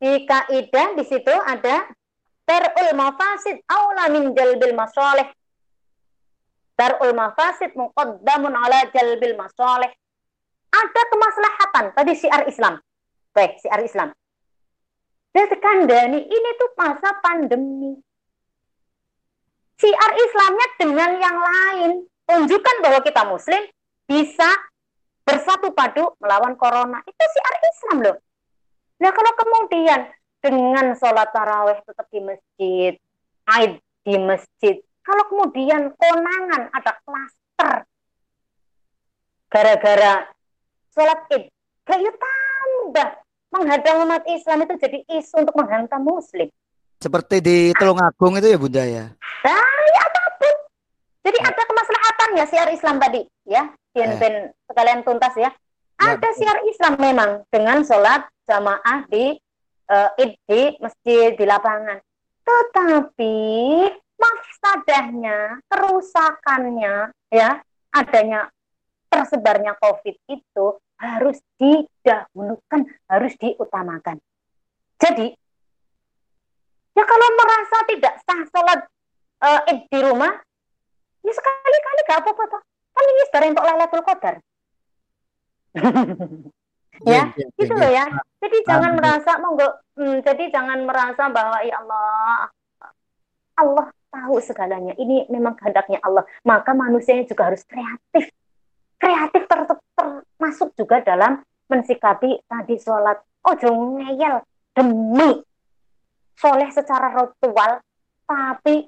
di kaidah di situ ada terul mafasid aula min jalbil masalih. Terul mafasid muqaddamun ala jalbil masalih ada kemaslahatan tadi siar Islam. Baik, siar Islam. Dan sekandani ini tuh masa pandemi. Siar Islamnya dengan yang lain. Tunjukkan bahwa kita muslim bisa bersatu padu melawan corona. Itu siar Islam loh. Nah kalau kemudian dengan sholat taraweh tetap di masjid, aid di masjid, kalau kemudian konangan ada klaster gara-gara sholat id, kayak tambah menghadang umat Islam itu jadi isu untuk menghantam muslim. Seperti di Tulungagung itu ya Bunda ya? Nah, ya apa pun. Jadi ada kemaslahatan ya siar Islam tadi ya. Ben eh. sekalian tuntas ya. ya ada betul. siar Islam memang dengan sholat jamaah di uh, id di masjid di lapangan. Tetapi mafsadahnya, kerusakannya, ya, adanya tersebarnya COVID itu harus didahulukan, harus diutamakan. Jadi, ya kalau merasa tidak sah sholat uh, id di rumah, ya sekali-kali gak apa-apa toh. Kan ini sebarang untuk Lailatul Qadar. ya, ya, gitu loh ya. Jadi jangan merasa monggo, hmm, jadi jangan merasa bahwa ya Allah, Allah tahu segalanya. Ini memang kehendaknya Allah. Maka manusianya juga harus kreatif. Kreatif ter termasuk juga dalam mensikapi tadi sholat. Oh, jangan ngeyel demi soleh secara ritual, tapi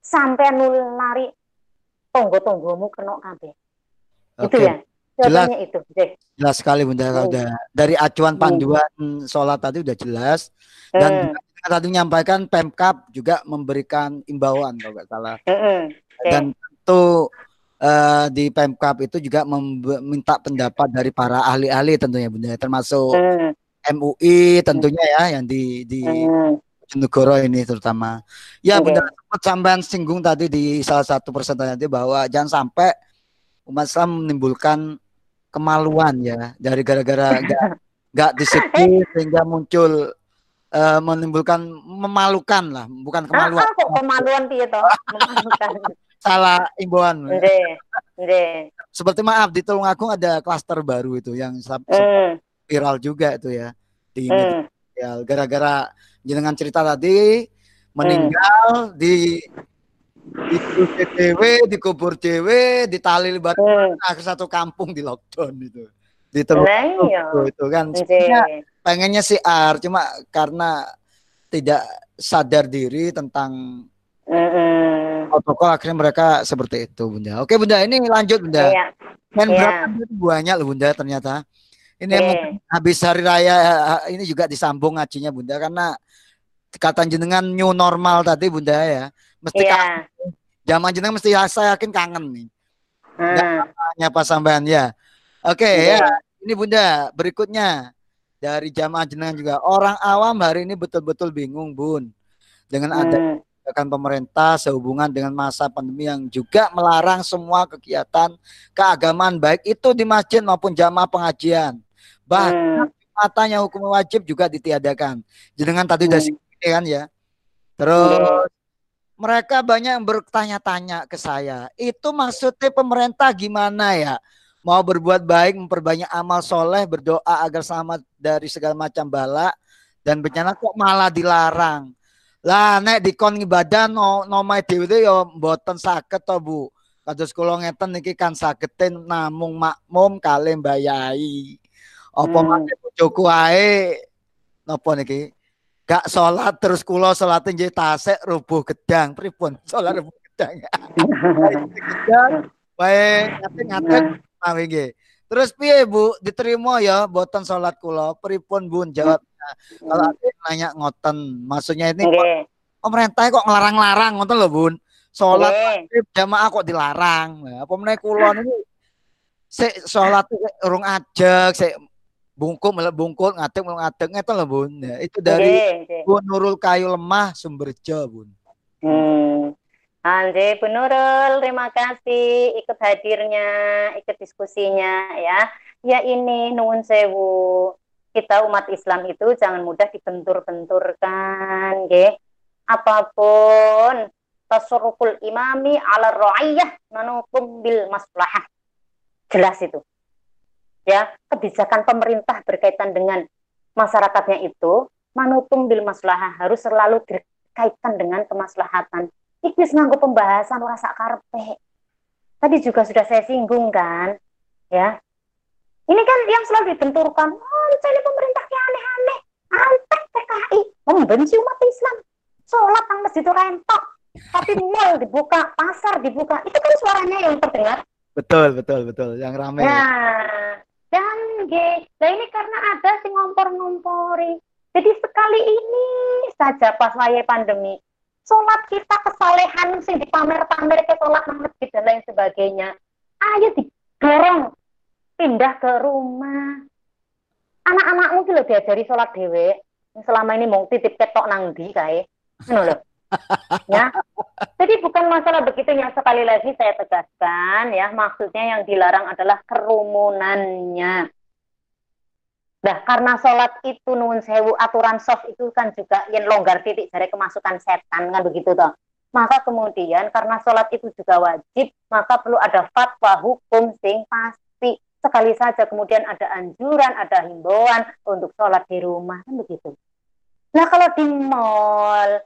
sampai nulari tonggo-tonggomu kena kabeh. Okay. Itu ya. Jelas, itu. Jelas sekali Bunda. Hmm. Udah dari acuan hmm. panduan hmm. sholat tadi udah jelas dan hmm tadi menyampaikan Pemkap juga memberikan imbauan kalau nggak salah. Mm -hmm. okay. Dan tentu uh, di Pemkap itu juga meminta pendapat dari para ahli-ahli tentunya Bunda, termasuk mm. MUI tentunya ya yang di di mm. Negoro ini terutama. Ya okay. Bunda sampai singgung tadi di salah satu persentasenya tadi bahwa jangan sampai umat Islam menimbulkan kemaluan ya dari gara-gara nggak disiplin sehingga muncul uh, menimbulkan memalukan lah, bukan kemaluan. Ah, kok kemaluan piye toh? Salah imbauan. Seperti maaf di Tulungagung ada klaster baru itu yang mm. viral juga itu ya di mm. gara-gara jenengan cerita tadi meninggal mm. di di CTW, kubur CW, di tali lebat mm. satu kampung di lockdown itu. Di Tulungagung iya. itu kan. Pengennya sih ar cuma karena tidak sadar diri tentang mm-hmm. Protokol akhirnya mereka seperti itu bunda oke bunda ini lanjut bunda yeah. main yeah. berapa banyak loh bunda ternyata ini mungkin habis hari raya ini juga disambung ngajinya bunda karena kata jenengan new normal tadi bunda ya mesti yeah. zaman jenengan mesti saya yakin kangen nih hmm. nyapa sampean ya oke yeah. ya ini bunda berikutnya dari jamaah jenengan juga. Orang awam hari ini betul-betul bingung, Bun. Dengan hmm. ada kebijakan pemerintah sehubungan dengan masa pandemi yang juga melarang semua kegiatan keagamaan baik itu di masjid maupun jamaah pengajian. Bahkan hmm. matanya hukum wajib juga ditiadakan. Jenengan tadi hmm. udah sini kan ya. Terus hmm. mereka banyak yang bertanya-tanya ke saya, itu maksudnya pemerintah gimana ya? mau berbuat baik, memperbanyak amal soleh, berdoa agar selamat dari segala macam bala dan bencana kok malah dilarang. Lah nek dikon ibadah no no mai dhewe yo mboten saged to Bu. Kados kula ngeten niki kan sagetin namung makmum kali mbayai. Apa hmm. mate bojoku ae napa niki? Gak sholat terus kula sholat nggih tasik rubuh gedang pripun? Sholat rubuh gedang. Baik, ngaten-ngaten. Terus piye Bu, diterima ya boten salat kula. Pripun Bun jawabnya? Kalau ada nanya ngoten, maksudnya ini okay. pemerintah kok ngelarang-larang ngoten lho Bun. Salat okay. jamaah kok dilarang. Nah, apa meneh kula niku sik salat urung ajeg, sik bungkuk melek bungkuk ngadeg melek ngadeg ngeten lho Bun. Ya, itu dari okay, okay. Bu Nurul Kayu Lemah Sumberjo Bun. Hmm. Andre Bu Nurul, terima kasih ikut hadirnya, ikut diskusinya ya. Ya ini nuwun sewu. Kita umat Islam itu jangan mudah dibentur-benturkan, nggih. Apa pun tasurukul imami ala ra'iyah manukum bil maslahah. Jelas itu. Ya, kebijakan pemerintah berkaitan dengan masyarakatnya itu manutum bil maslahah harus selalu dikaitkan dengan kemaslahatan Iki nganggo pembahasan rasa karpe. Tadi juga sudah saya singgung kan, ya. Ini kan yang selalu dibenturkan. Oh, ini pemerintah yang aneh-aneh. Antek PKI. Membenci umat Islam. Sholat nang masjid rentok. Tapi mall dibuka, pasar dibuka. Itu kan suaranya yang terdengar. Betul, betul, betul. Yang ramai. Nah, dan G. Nah ini karena ada si ngompor-ngompori. Jadi sekali ini saja pas waya pandemi, sholat kita kesalehan sing dipamer-pamer ke sholat nang masjid dan lain sebagainya. Ayo didorong pindah ke rumah. Anak-anakmu gitu diajari sholat dewe. Selama ini mau titip ketok nang di kae. Ngono ya. Jadi bukan masalah begitu yang sekali lagi saya tegaskan ya, maksudnya yang dilarang adalah kerumunannya. Nah, karena sholat itu nun sewu aturan soft itu kan juga yang longgar titik dari kemasukan setan kan begitu toh. Maka kemudian karena sholat itu juga wajib, maka perlu ada fatwa hukum sing pasti. Sekali saja kemudian ada anjuran, ada himbauan untuk sholat di rumah kan begitu. Nah kalau di mall,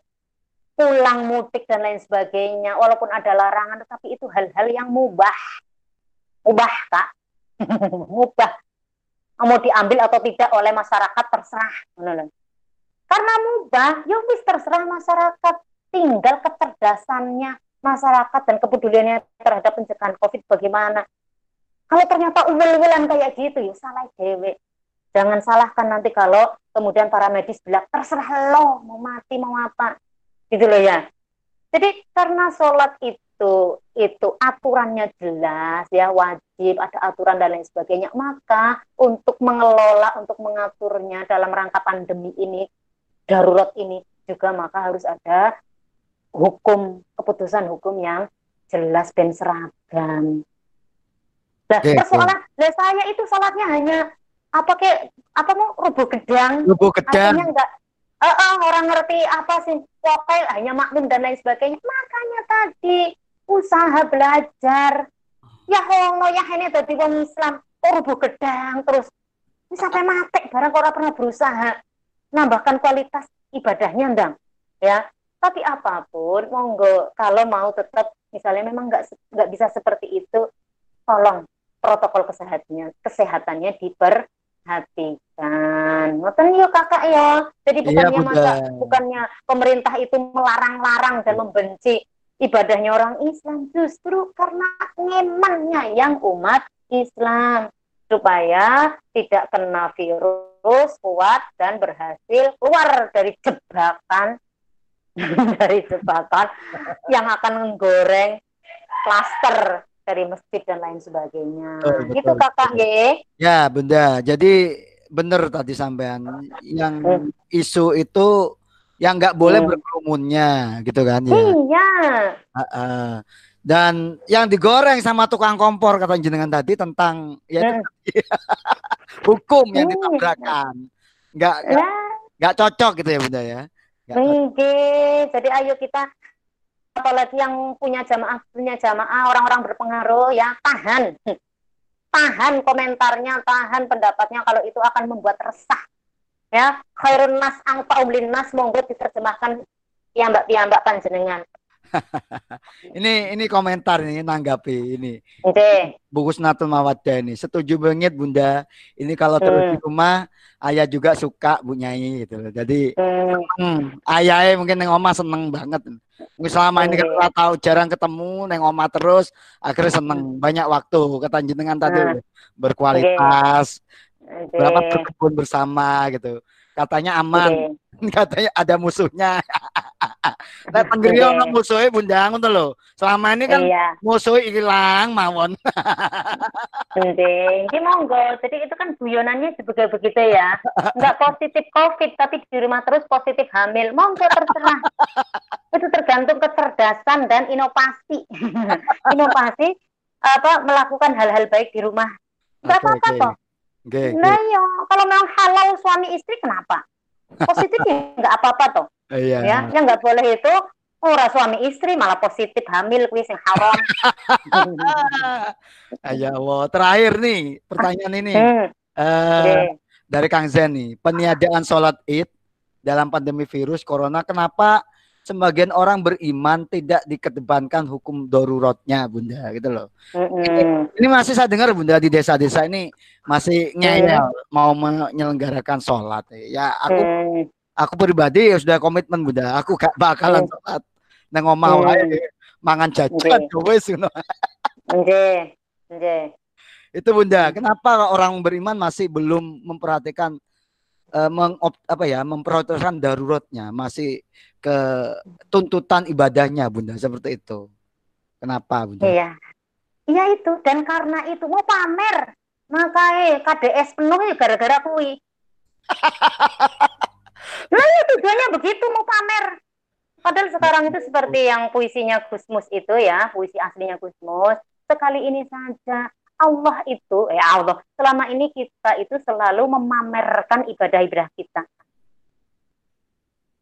pulang mudik dan lain sebagainya, walaupun ada larangan, tetapi itu hal-hal yang mubah. Mubah, Kak. mubah mau diambil atau tidak oleh masyarakat terserah karena mubah ya wis terserah masyarakat tinggal kecerdasannya masyarakat dan kepeduliannya terhadap pencegahan covid bagaimana kalau ternyata uwel-uwelan kayak gitu ya salah dewe jangan salahkan nanti kalau kemudian para medis bilang terserah lo mau mati mau apa. Gitu loh ya. Jadi karena sholat itu itu aturannya jelas ya wajib ada aturan dan lain sebagainya maka untuk mengelola untuk mengaturnya dalam rangka pandemi ini darurat ini juga maka harus ada hukum keputusan hukum yang jelas dan seragam. Nah, okay, persoalan, nah saya itu salatnya hanya apa kayak apa mau rubuh gedang, rubuh gedang, artinya enggak uh, uh, orang ngerti apa sih pokoknya hanya makmum dan lain sebagainya. Makanya tadi usaha belajar. Ya hono ya ini tadi wong Islam. Oh gedang terus. Ini sampai mati barang orang pernah berusaha. Nambahkan kualitas ibadahnya ndang. Ya tapi apa pun monggo kalau mau tetap misalnya memang nggak nggak bisa seperti itu tolong protokol kesehatannya kesehatannya diperhatikan. Ngoten yuk kakak ya. Jadi iya, bukannya iya, masa bukannya pemerintah itu melarang-larang dan membenci ibadahnya orang Islam. Justru karena ngemannya yang umat Islam. Supaya tidak kena virus kuat dan berhasil keluar dari jebakan. Dari jebakan yang akan menggoreng klaster dari masjid dan lain sebagainya. Oh, betul, gitu kakak ya. Ya bunda. Jadi benar tadi sampean yang hmm. isu itu yang nggak boleh hmm. berkerumunnya gitu kan ya. Iya. Uh, uh. Dan yang digoreng sama tukang kompor kata jenengan tadi tentang ya hmm. hukum yang hmm. ditabrakan. Nggak nggak, ya. nggak cocok gitu ya Bunda ya. Mungkin. Jadi ayo kita apalagi yang punya jamaah punya jamaah orang-orang berpengaruh ya tahan. Tahan komentarnya tahan pendapatnya kalau itu akan membuat resah. Ya khairun nas angpa nas monggo diterjemahkan ya mbak ya mbak panjenengan ini ini komentar ini nanggapi ini. Oke. Okay. Bukus Natul Mawaddah ini setuju banget Bunda. Ini kalau terus hmm. di rumah ayah juga suka Bu Nyai gitu Jadi hmm. hmm, ayahnya mungkin neng oma seneng banget. Mungkin selama ini kita tahu jarang ketemu neng oma terus akhirnya seneng hmm. banyak waktu kata jenengan tadi hmm. berkualitas. Okay. berapa berkebun bersama gitu katanya aman okay. katanya ada musuhnya nah tenggeri okay. ono musuhnya bunda ngono loh selama ini kan iya. musuh hilang mawon. Ini monggo. Jadi itu kan guyonannya sebagai begitu ya. Nggak positif covid tapi di rumah terus positif hamil. Monggo terserah. Itu tergantung kecerdasan dan inovasi. Inovasi apa melakukan hal-hal baik di rumah. Nggak okay, apa-apa okay. kok. Okay, nah ya, kalau memang halal suami istri kenapa? Positif ya nggak apa-apa toh. Iya. Ya, yang nggak boleh itu ora suami istri malah positif hamil kuwi sing haram. ya Allah. Terakhir nih pertanyaan ini. Hmm. Uh, okay. Dari Kang Zen nih, peniadaan sholat Id dalam pandemi virus corona kenapa sebagian orang beriman tidak dikedepankan hukum daruratnya Bunda gitu loh. Ini, ini masih saya dengar Bunda di desa-desa ini masih ngeyel mau menyelenggarakan sholat. Ya aku mm. Aku pribadi ya sudah komitmen Bunda. Aku gak bakalan mm. sholat nang omah wae mangan jajan wis ngono. Nggih. Nggih. Itu Bunda, kenapa orang beriman masih belum memperhatikan uh, meng, apa ya, memperhatikan daruratnya, masih ke tuntutan ibadahnya Bunda seperti itu. Kenapa Bunda? Iya. Iya itu dan karena itu mau pamer. Makanya KDS penuh ya gara-gara kui. nah ya tujuannya begitu mau pamer. Padahal sekarang itu seperti yang puisinya Gusmus itu ya, puisi aslinya Gusmus. Sekali ini saja Allah itu ya Allah selama ini kita itu selalu memamerkan ibadah-ibadah kita.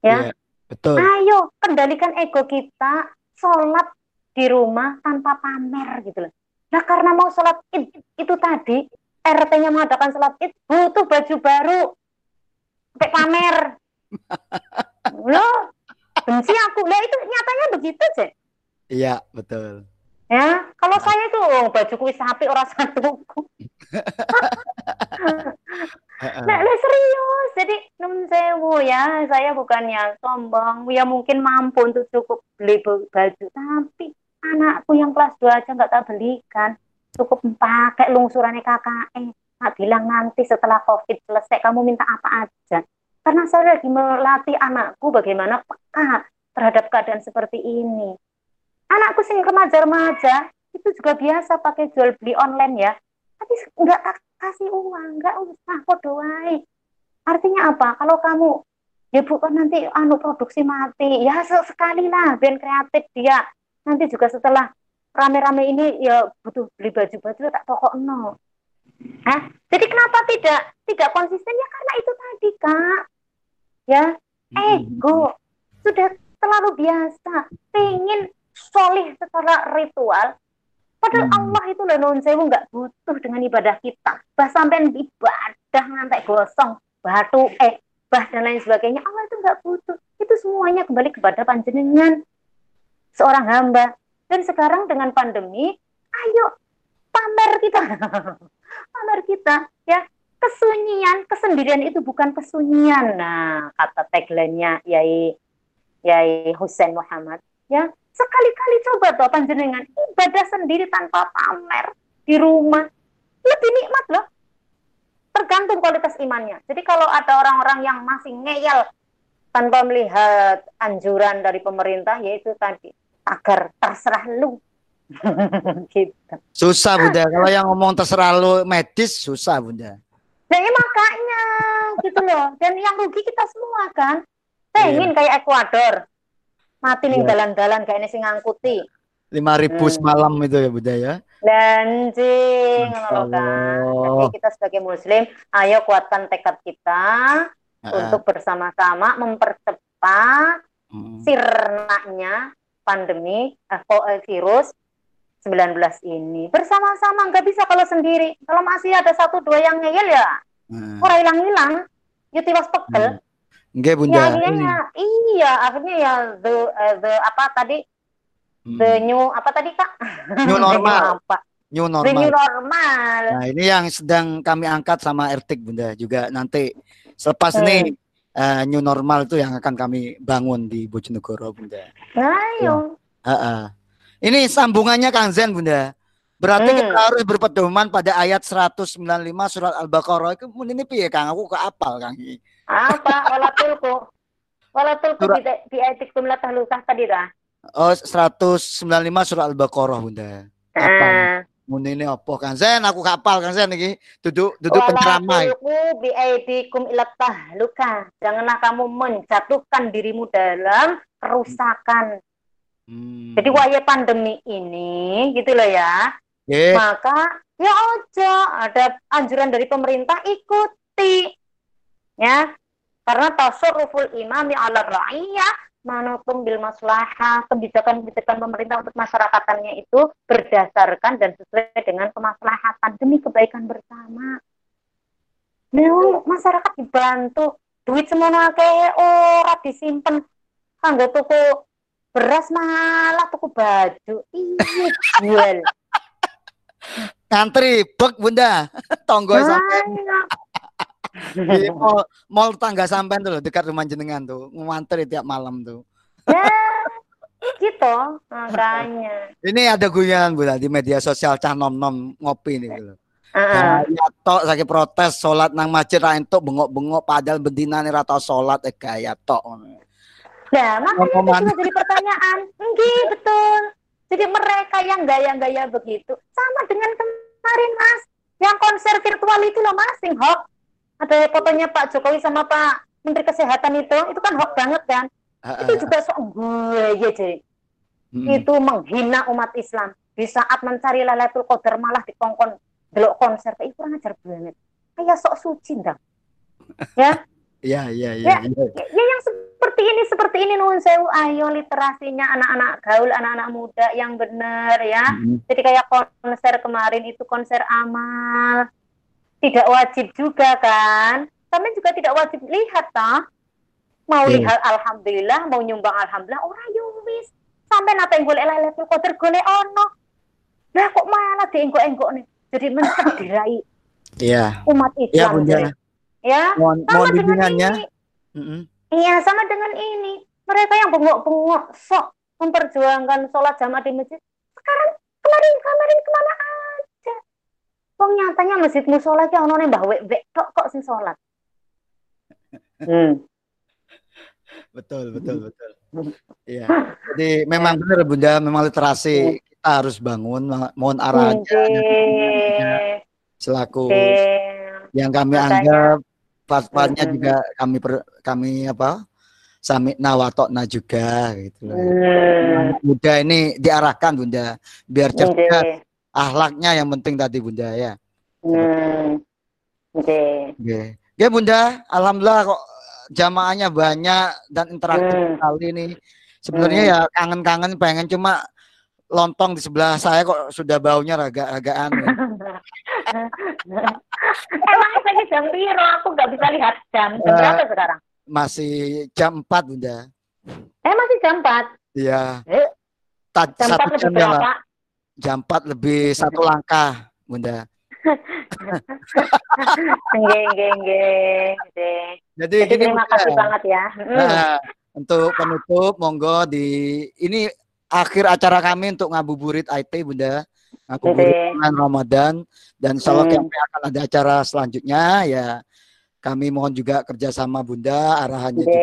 Ya. Yeah, betul. Ayo kendalikan ego kita, sholat di rumah tanpa pamer gitu loh. Nah karena mau sholat id itu tadi RT-nya mengadakan sholat id butuh baju baru, sampai pamer. loh, benci aku. Lah itu nyatanya begitu sih. Iya betul. Ya, kalau saya itu oh, baju kuis sapi orang satu. nah, nah, serius. Jadi nun sewu ya, saya bukannya sombong. Ya mungkin mampu untuk cukup beli baju, tapi anakku yang kelas 2 aja nggak tak belikan. Cukup pakai lungsurannya KKN. Nggak bilang nanti setelah COVID selesai kamu minta apa aja. Karena saya lagi melatih anakku bagaimana peka terhadap keadaan seperti ini. Anakku sing remaja-remaja itu juga biasa pakai jual beli online ya. Tapi nggak kasih uang nggak usah kok artinya apa? Kalau kamu ya bukan nanti anu produksi mati. Ya sekali lah band kreatif dia. Nanti juga setelah rame-rame ini ya butuh beli baju-baju tak pokok no Hah? jadi kenapa tidak tidak konsisten? Ya karena itu tadi kak. Ya? Ego sudah terlalu biasa. Pengen solih secara ritual. Padahal hmm. Allah itu loh non sewu nggak butuh dengan ibadah kita. Bah sampai ibadah ngantek gosong batu eh bah dan lain sebagainya. Allah itu nggak butuh. Itu semuanya kembali kepada panjenengan. Seorang hamba. Dan sekarang dengan pandemi ayo pamer kita pamer kita ya kesunyian kesendirian itu bukan kesunyian nah kata tagline-nya Yai Yai Husain Muhammad ya Sekali-kali coba toh panjenengan ibadah sendiri tanpa pamer di rumah. Lebih nikmat loh. Tergantung kualitas imannya. Jadi kalau ada orang-orang yang masih ngeyel tanpa melihat anjuran dari pemerintah, yaitu tadi agar terserah lu. gitu. Susah Bunda. Kalau yang ngomong terserah lu medis susah Bunda. Nah ya makanya gitu loh. Dan yang rugi kita semua kan. Pengen yeah. kayak Ekuador mati nih dalan-dalan kayak ini sing ngangkuti lima ribu hmm. semalam itu ya Bunda ya dan jing kan jadi kita sebagai muslim ayo kuatkan tekad kita uh. untuk bersama-sama mempercepat hmm. sirnanya pandemi eh, virus 19 ini bersama-sama nggak bisa kalau sendiri kalau masih ada satu dua yang ngeyel ya hmm. orang hilang-hilang yuti was pekel hmm. Enggak Bunda. Ya, akhirnya, iya, akhirnya ya the uh, the apa tadi? Hmm. The new apa tadi Kak? New normal. apa? New normal. The new normal. Nah, ini yang sedang kami angkat sama Ertik Bunda juga nanti selepas hmm. ini uh, new normal itu yang akan kami bangun di Bojonegoro Bunda. Ayo. Ya. Uh -uh. Ini sambungannya Kang Zen Bunda. Berarti hmm. kita harus berpedoman pada ayat 195 surat Al-Baqarah. Ini piye Kang? Aku ke apal Kang. Apa? Wala tulku. Wala tulku di, di etik jumlah tahlukah tadi dah. Oh, 195 surat Al-Baqarah, Bunda. Apa? Mun ini apa kan Zen aku kapal kan Zen iki duduk duduk penceramah. bi aidikum ila tahluka. Janganlah kamu menjatuhkan dirimu dalam kerusakan. Hmm. Jadi waya pandemi ini gitu loh ya. Yeah. Maka ya ojo ada anjuran dari pemerintah ikuti ya karena tasarruful imami ala ra'iyah manutum bil maslahah kebijakan-kebijakan pemerintah untuk masyarakatannya itu berdasarkan dan sesuai dengan kemaslahatan demi kebaikan bersama. Nah, masyarakat dibantu, duit semua kayak ora disimpan. kanggo tuku beras malah tuku baju. Iya, jual. Ngantri bek Bunda. Tonggo sampai di mall, mall tangga sampean tuh loh, dekat rumah jenengan tuh. Ngantri tiap malam tuh. Ya, gitu makanya. Ini ada guyon Bunda di media sosial cah nom-nom ngopi nih gitu. Heeh. Gaya tok sakit protes salat nang masjid ra entuk bengok-bengok padahal bedinane ra tau salat eh gaya tok. Nah, makanya itu juga jadi pertanyaan. Enggih, betul. Jadi mereka yang gaya-gaya begitu sama dengan kemarin Mas, yang konser virtual itu loh Mas, sing hoax. Ada fotonya Pak Jokowi sama Pak Menteri Kesehatan itu, itu kan hoax banget kan. Itu juga sok gue ya jadi. Hmm. Itu menghina umat Islam. Di saat mencari Lailatul Qadar malah dikongkon delok konser itu kurang ajar banget. Kayak sok suci ndang. Ya, Iya iya iya. Ya. iya. ya, ya yang seperti ini seperti ini nuhun sewu ayo literasinya anak-anak gaul anak-anak muda yang benar ya Mm-mm. jadi kayak konser kemarin itu konser amal tidak wajib juga kan kami juga tidak wajib lihat toh mau Iya. lihat alhamdulillah mau nyumbang alhamdulillah ora yo wis sampai nate golek leletul qadar golek ono lah kok malah dienggok-enggok nih jadi mencederai Iya. umat Iya Islam Bunda. jadi. ya Mohon mohon bimbingannya. ini. Iya, sama dengan ini. Mereka yang bengok-bengok sok memperjuangkan sholat jamaah di masjid. Sekarang kemarin kemarin ke mana aja? Wong nyatanya masjid musola ki ono mbah wek-wek tok kok sing sholat. Hmm. Betul betul betul. Iya. Jadi memang benar Bunda, memang literasi kita harus bangun. Mohon arahannya Nggih. selaku yang kami anggap fatwanya Mm-mm. juga kami per, kami apa sami nawatokna juga gitu loh. Hmm. Muda ini diarahkan bunda biar cerdas ahlaknya yang penting tadi bunda ya Hmm. Oke Oke, bunda alhamdulillah kok jamaahnya banyak dan interaktif Hmm. sekali nih sebenarnya Hmm. ya kangen-kangen pengen cuma lontong di sebelah saya kok sudah baunya agak-agakan ya. Emangnya lagi jam piro? Aku nggak bisa lihat jam. Jam Eh, berapa sekarang? masih jam 4 bunda Eh masih jam 4. Iya Eh, Ta- jam satu 4 lebih jam ya, Mbak. berapa? jam 4 lebih satu langkah bunda nggih, nggih. nggih. jadi, Jadi terima kasih banget ya. Mm. Nah, untuk penutup monggo di ini akhir acara kami untuk ngabuburit IT Bunda. Oke. bulan Ramadan dan insya Allah Hmm. akan ada acara selanjutnya ya. Kami mohon juga kerjasama Bunda arahannya juga.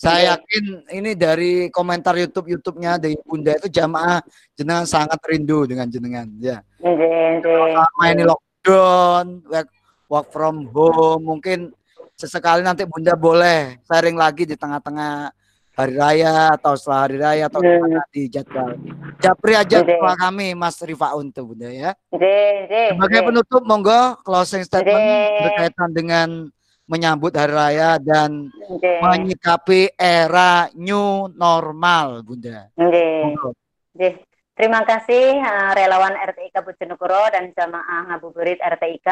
Saya Oke. yakin ini dari komentar YouTube YouTube-nya dari Bunda itu jamaah jenengan sangat rindu dengan jenengan ya. Selama ini lockdown, work, work from home, mungkin sesekali nanti Bunda boleh sharing lagi di tengah-tengah hari raya atau setelah hari raya atau Hmm. di jadwal. Japri aja ketua kami Mas Rifaun tuh Bunda ya. Sebagai penutup monggo closing statement berkaitan dengan menyambut hari raya dan menyikapi era new normal Bunda. Nggih. Monggo. Terima kasih eh, relawan RTIK Bojonegoro dan jamaah ngabuburit RTIK.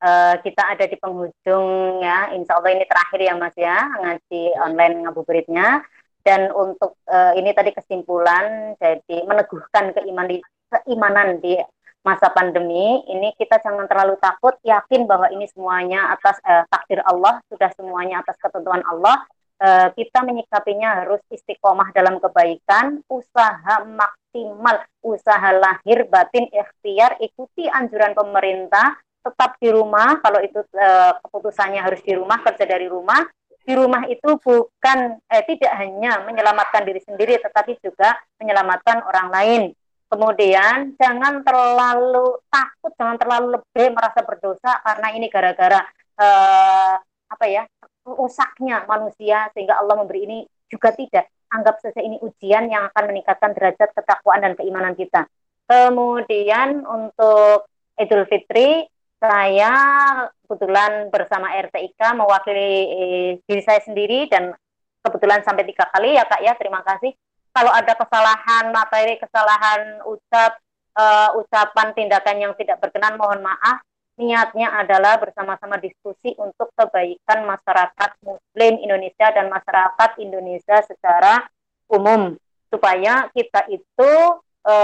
Eh, kita ada di penghujung ya. Insya Allah ini terakhir ya Mas ya ngaji online ngabuburitnya. Dan untuk eh, ini tadi kesimpulan, jadi meneguhkan keiman keimanan di masa pandemi ini kita jangan terlalu takut, yakin bahwa ini semuanya atas eh, takdir Allah, sudah semuanya atas ketentuan Allah. Eh, kita menyikapinya harus istiqomah dalam kebaikan, usaha maksimal, usaha lahir batin ikhtiar, ikuti anjuran pemerintah, tetap di rumah. Kalau itu eh, keputusannya harus di rumah, kerja dari rumah. Di rumah itu bukan eh, tidak hanya menyelamatkan diri sendiri, tetapi juga menyelamatkan orang lain. Kemudian jangan terlalu takut, jangan terlalu lebih merasa berdosa karena ini gara-gara eh, apa ya rusaknya manusia sehingga Allah memberi ini juga tidak anggap saja ini ujian yang akan meningkatkan derajat ketakwaan dan keimanan kita. Kemudian untuk Idul Fitri saya kebetulan bersama RTIK mewakili eh, diri saya sendiri dan kebetulan sampai tiga kali ya kak ya terima kasih. Kalau ada kesalahan materi, kesalahan ucap, eh, ucapan, tindakan yang tidak berkenan mohon maaf. Niatnya adalah bersama-sama diskusi untuk kebaikan masyarakat Muslim Indonesia dan masyarakat Indonesia secara umum. Supaya kita itu e,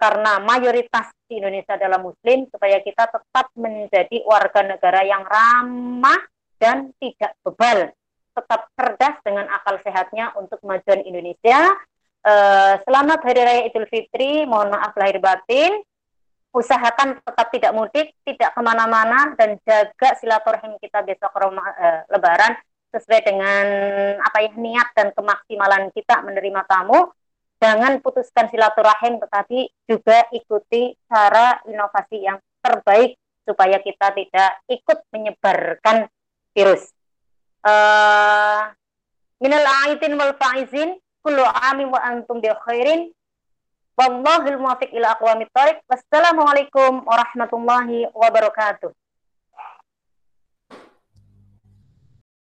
karena mayoritas di Indonesia adalah Muslim supaya kita tetap menjadi warga negara yang ramah dan tidak bebal. Tetap cerdas dengan akal sehatnya untuk kemajuan Indonesia. E, selamat Hari Raya Idul Fitri, mohon maaf lahir batin usahakan tetap tidak mudik, tidak ke mana-mana, dan jaga silaturahim kita besok Roma, uh, Lebaran sesuai dengan apa ya niat dan kemaksimalan kita menerima tamu. Jangan putuskan silaturahim, tetapi juga ikuti cara inovasi yang terbaik supaya kita tidak ikut menyebarkan virus. Uh, minal aidin wal faizin kullu amin wa antum bi khairin Wallahul muwaffiq ila aqwamit thoriq. Wassalamualaikum warahmatullahi wabarakatuh.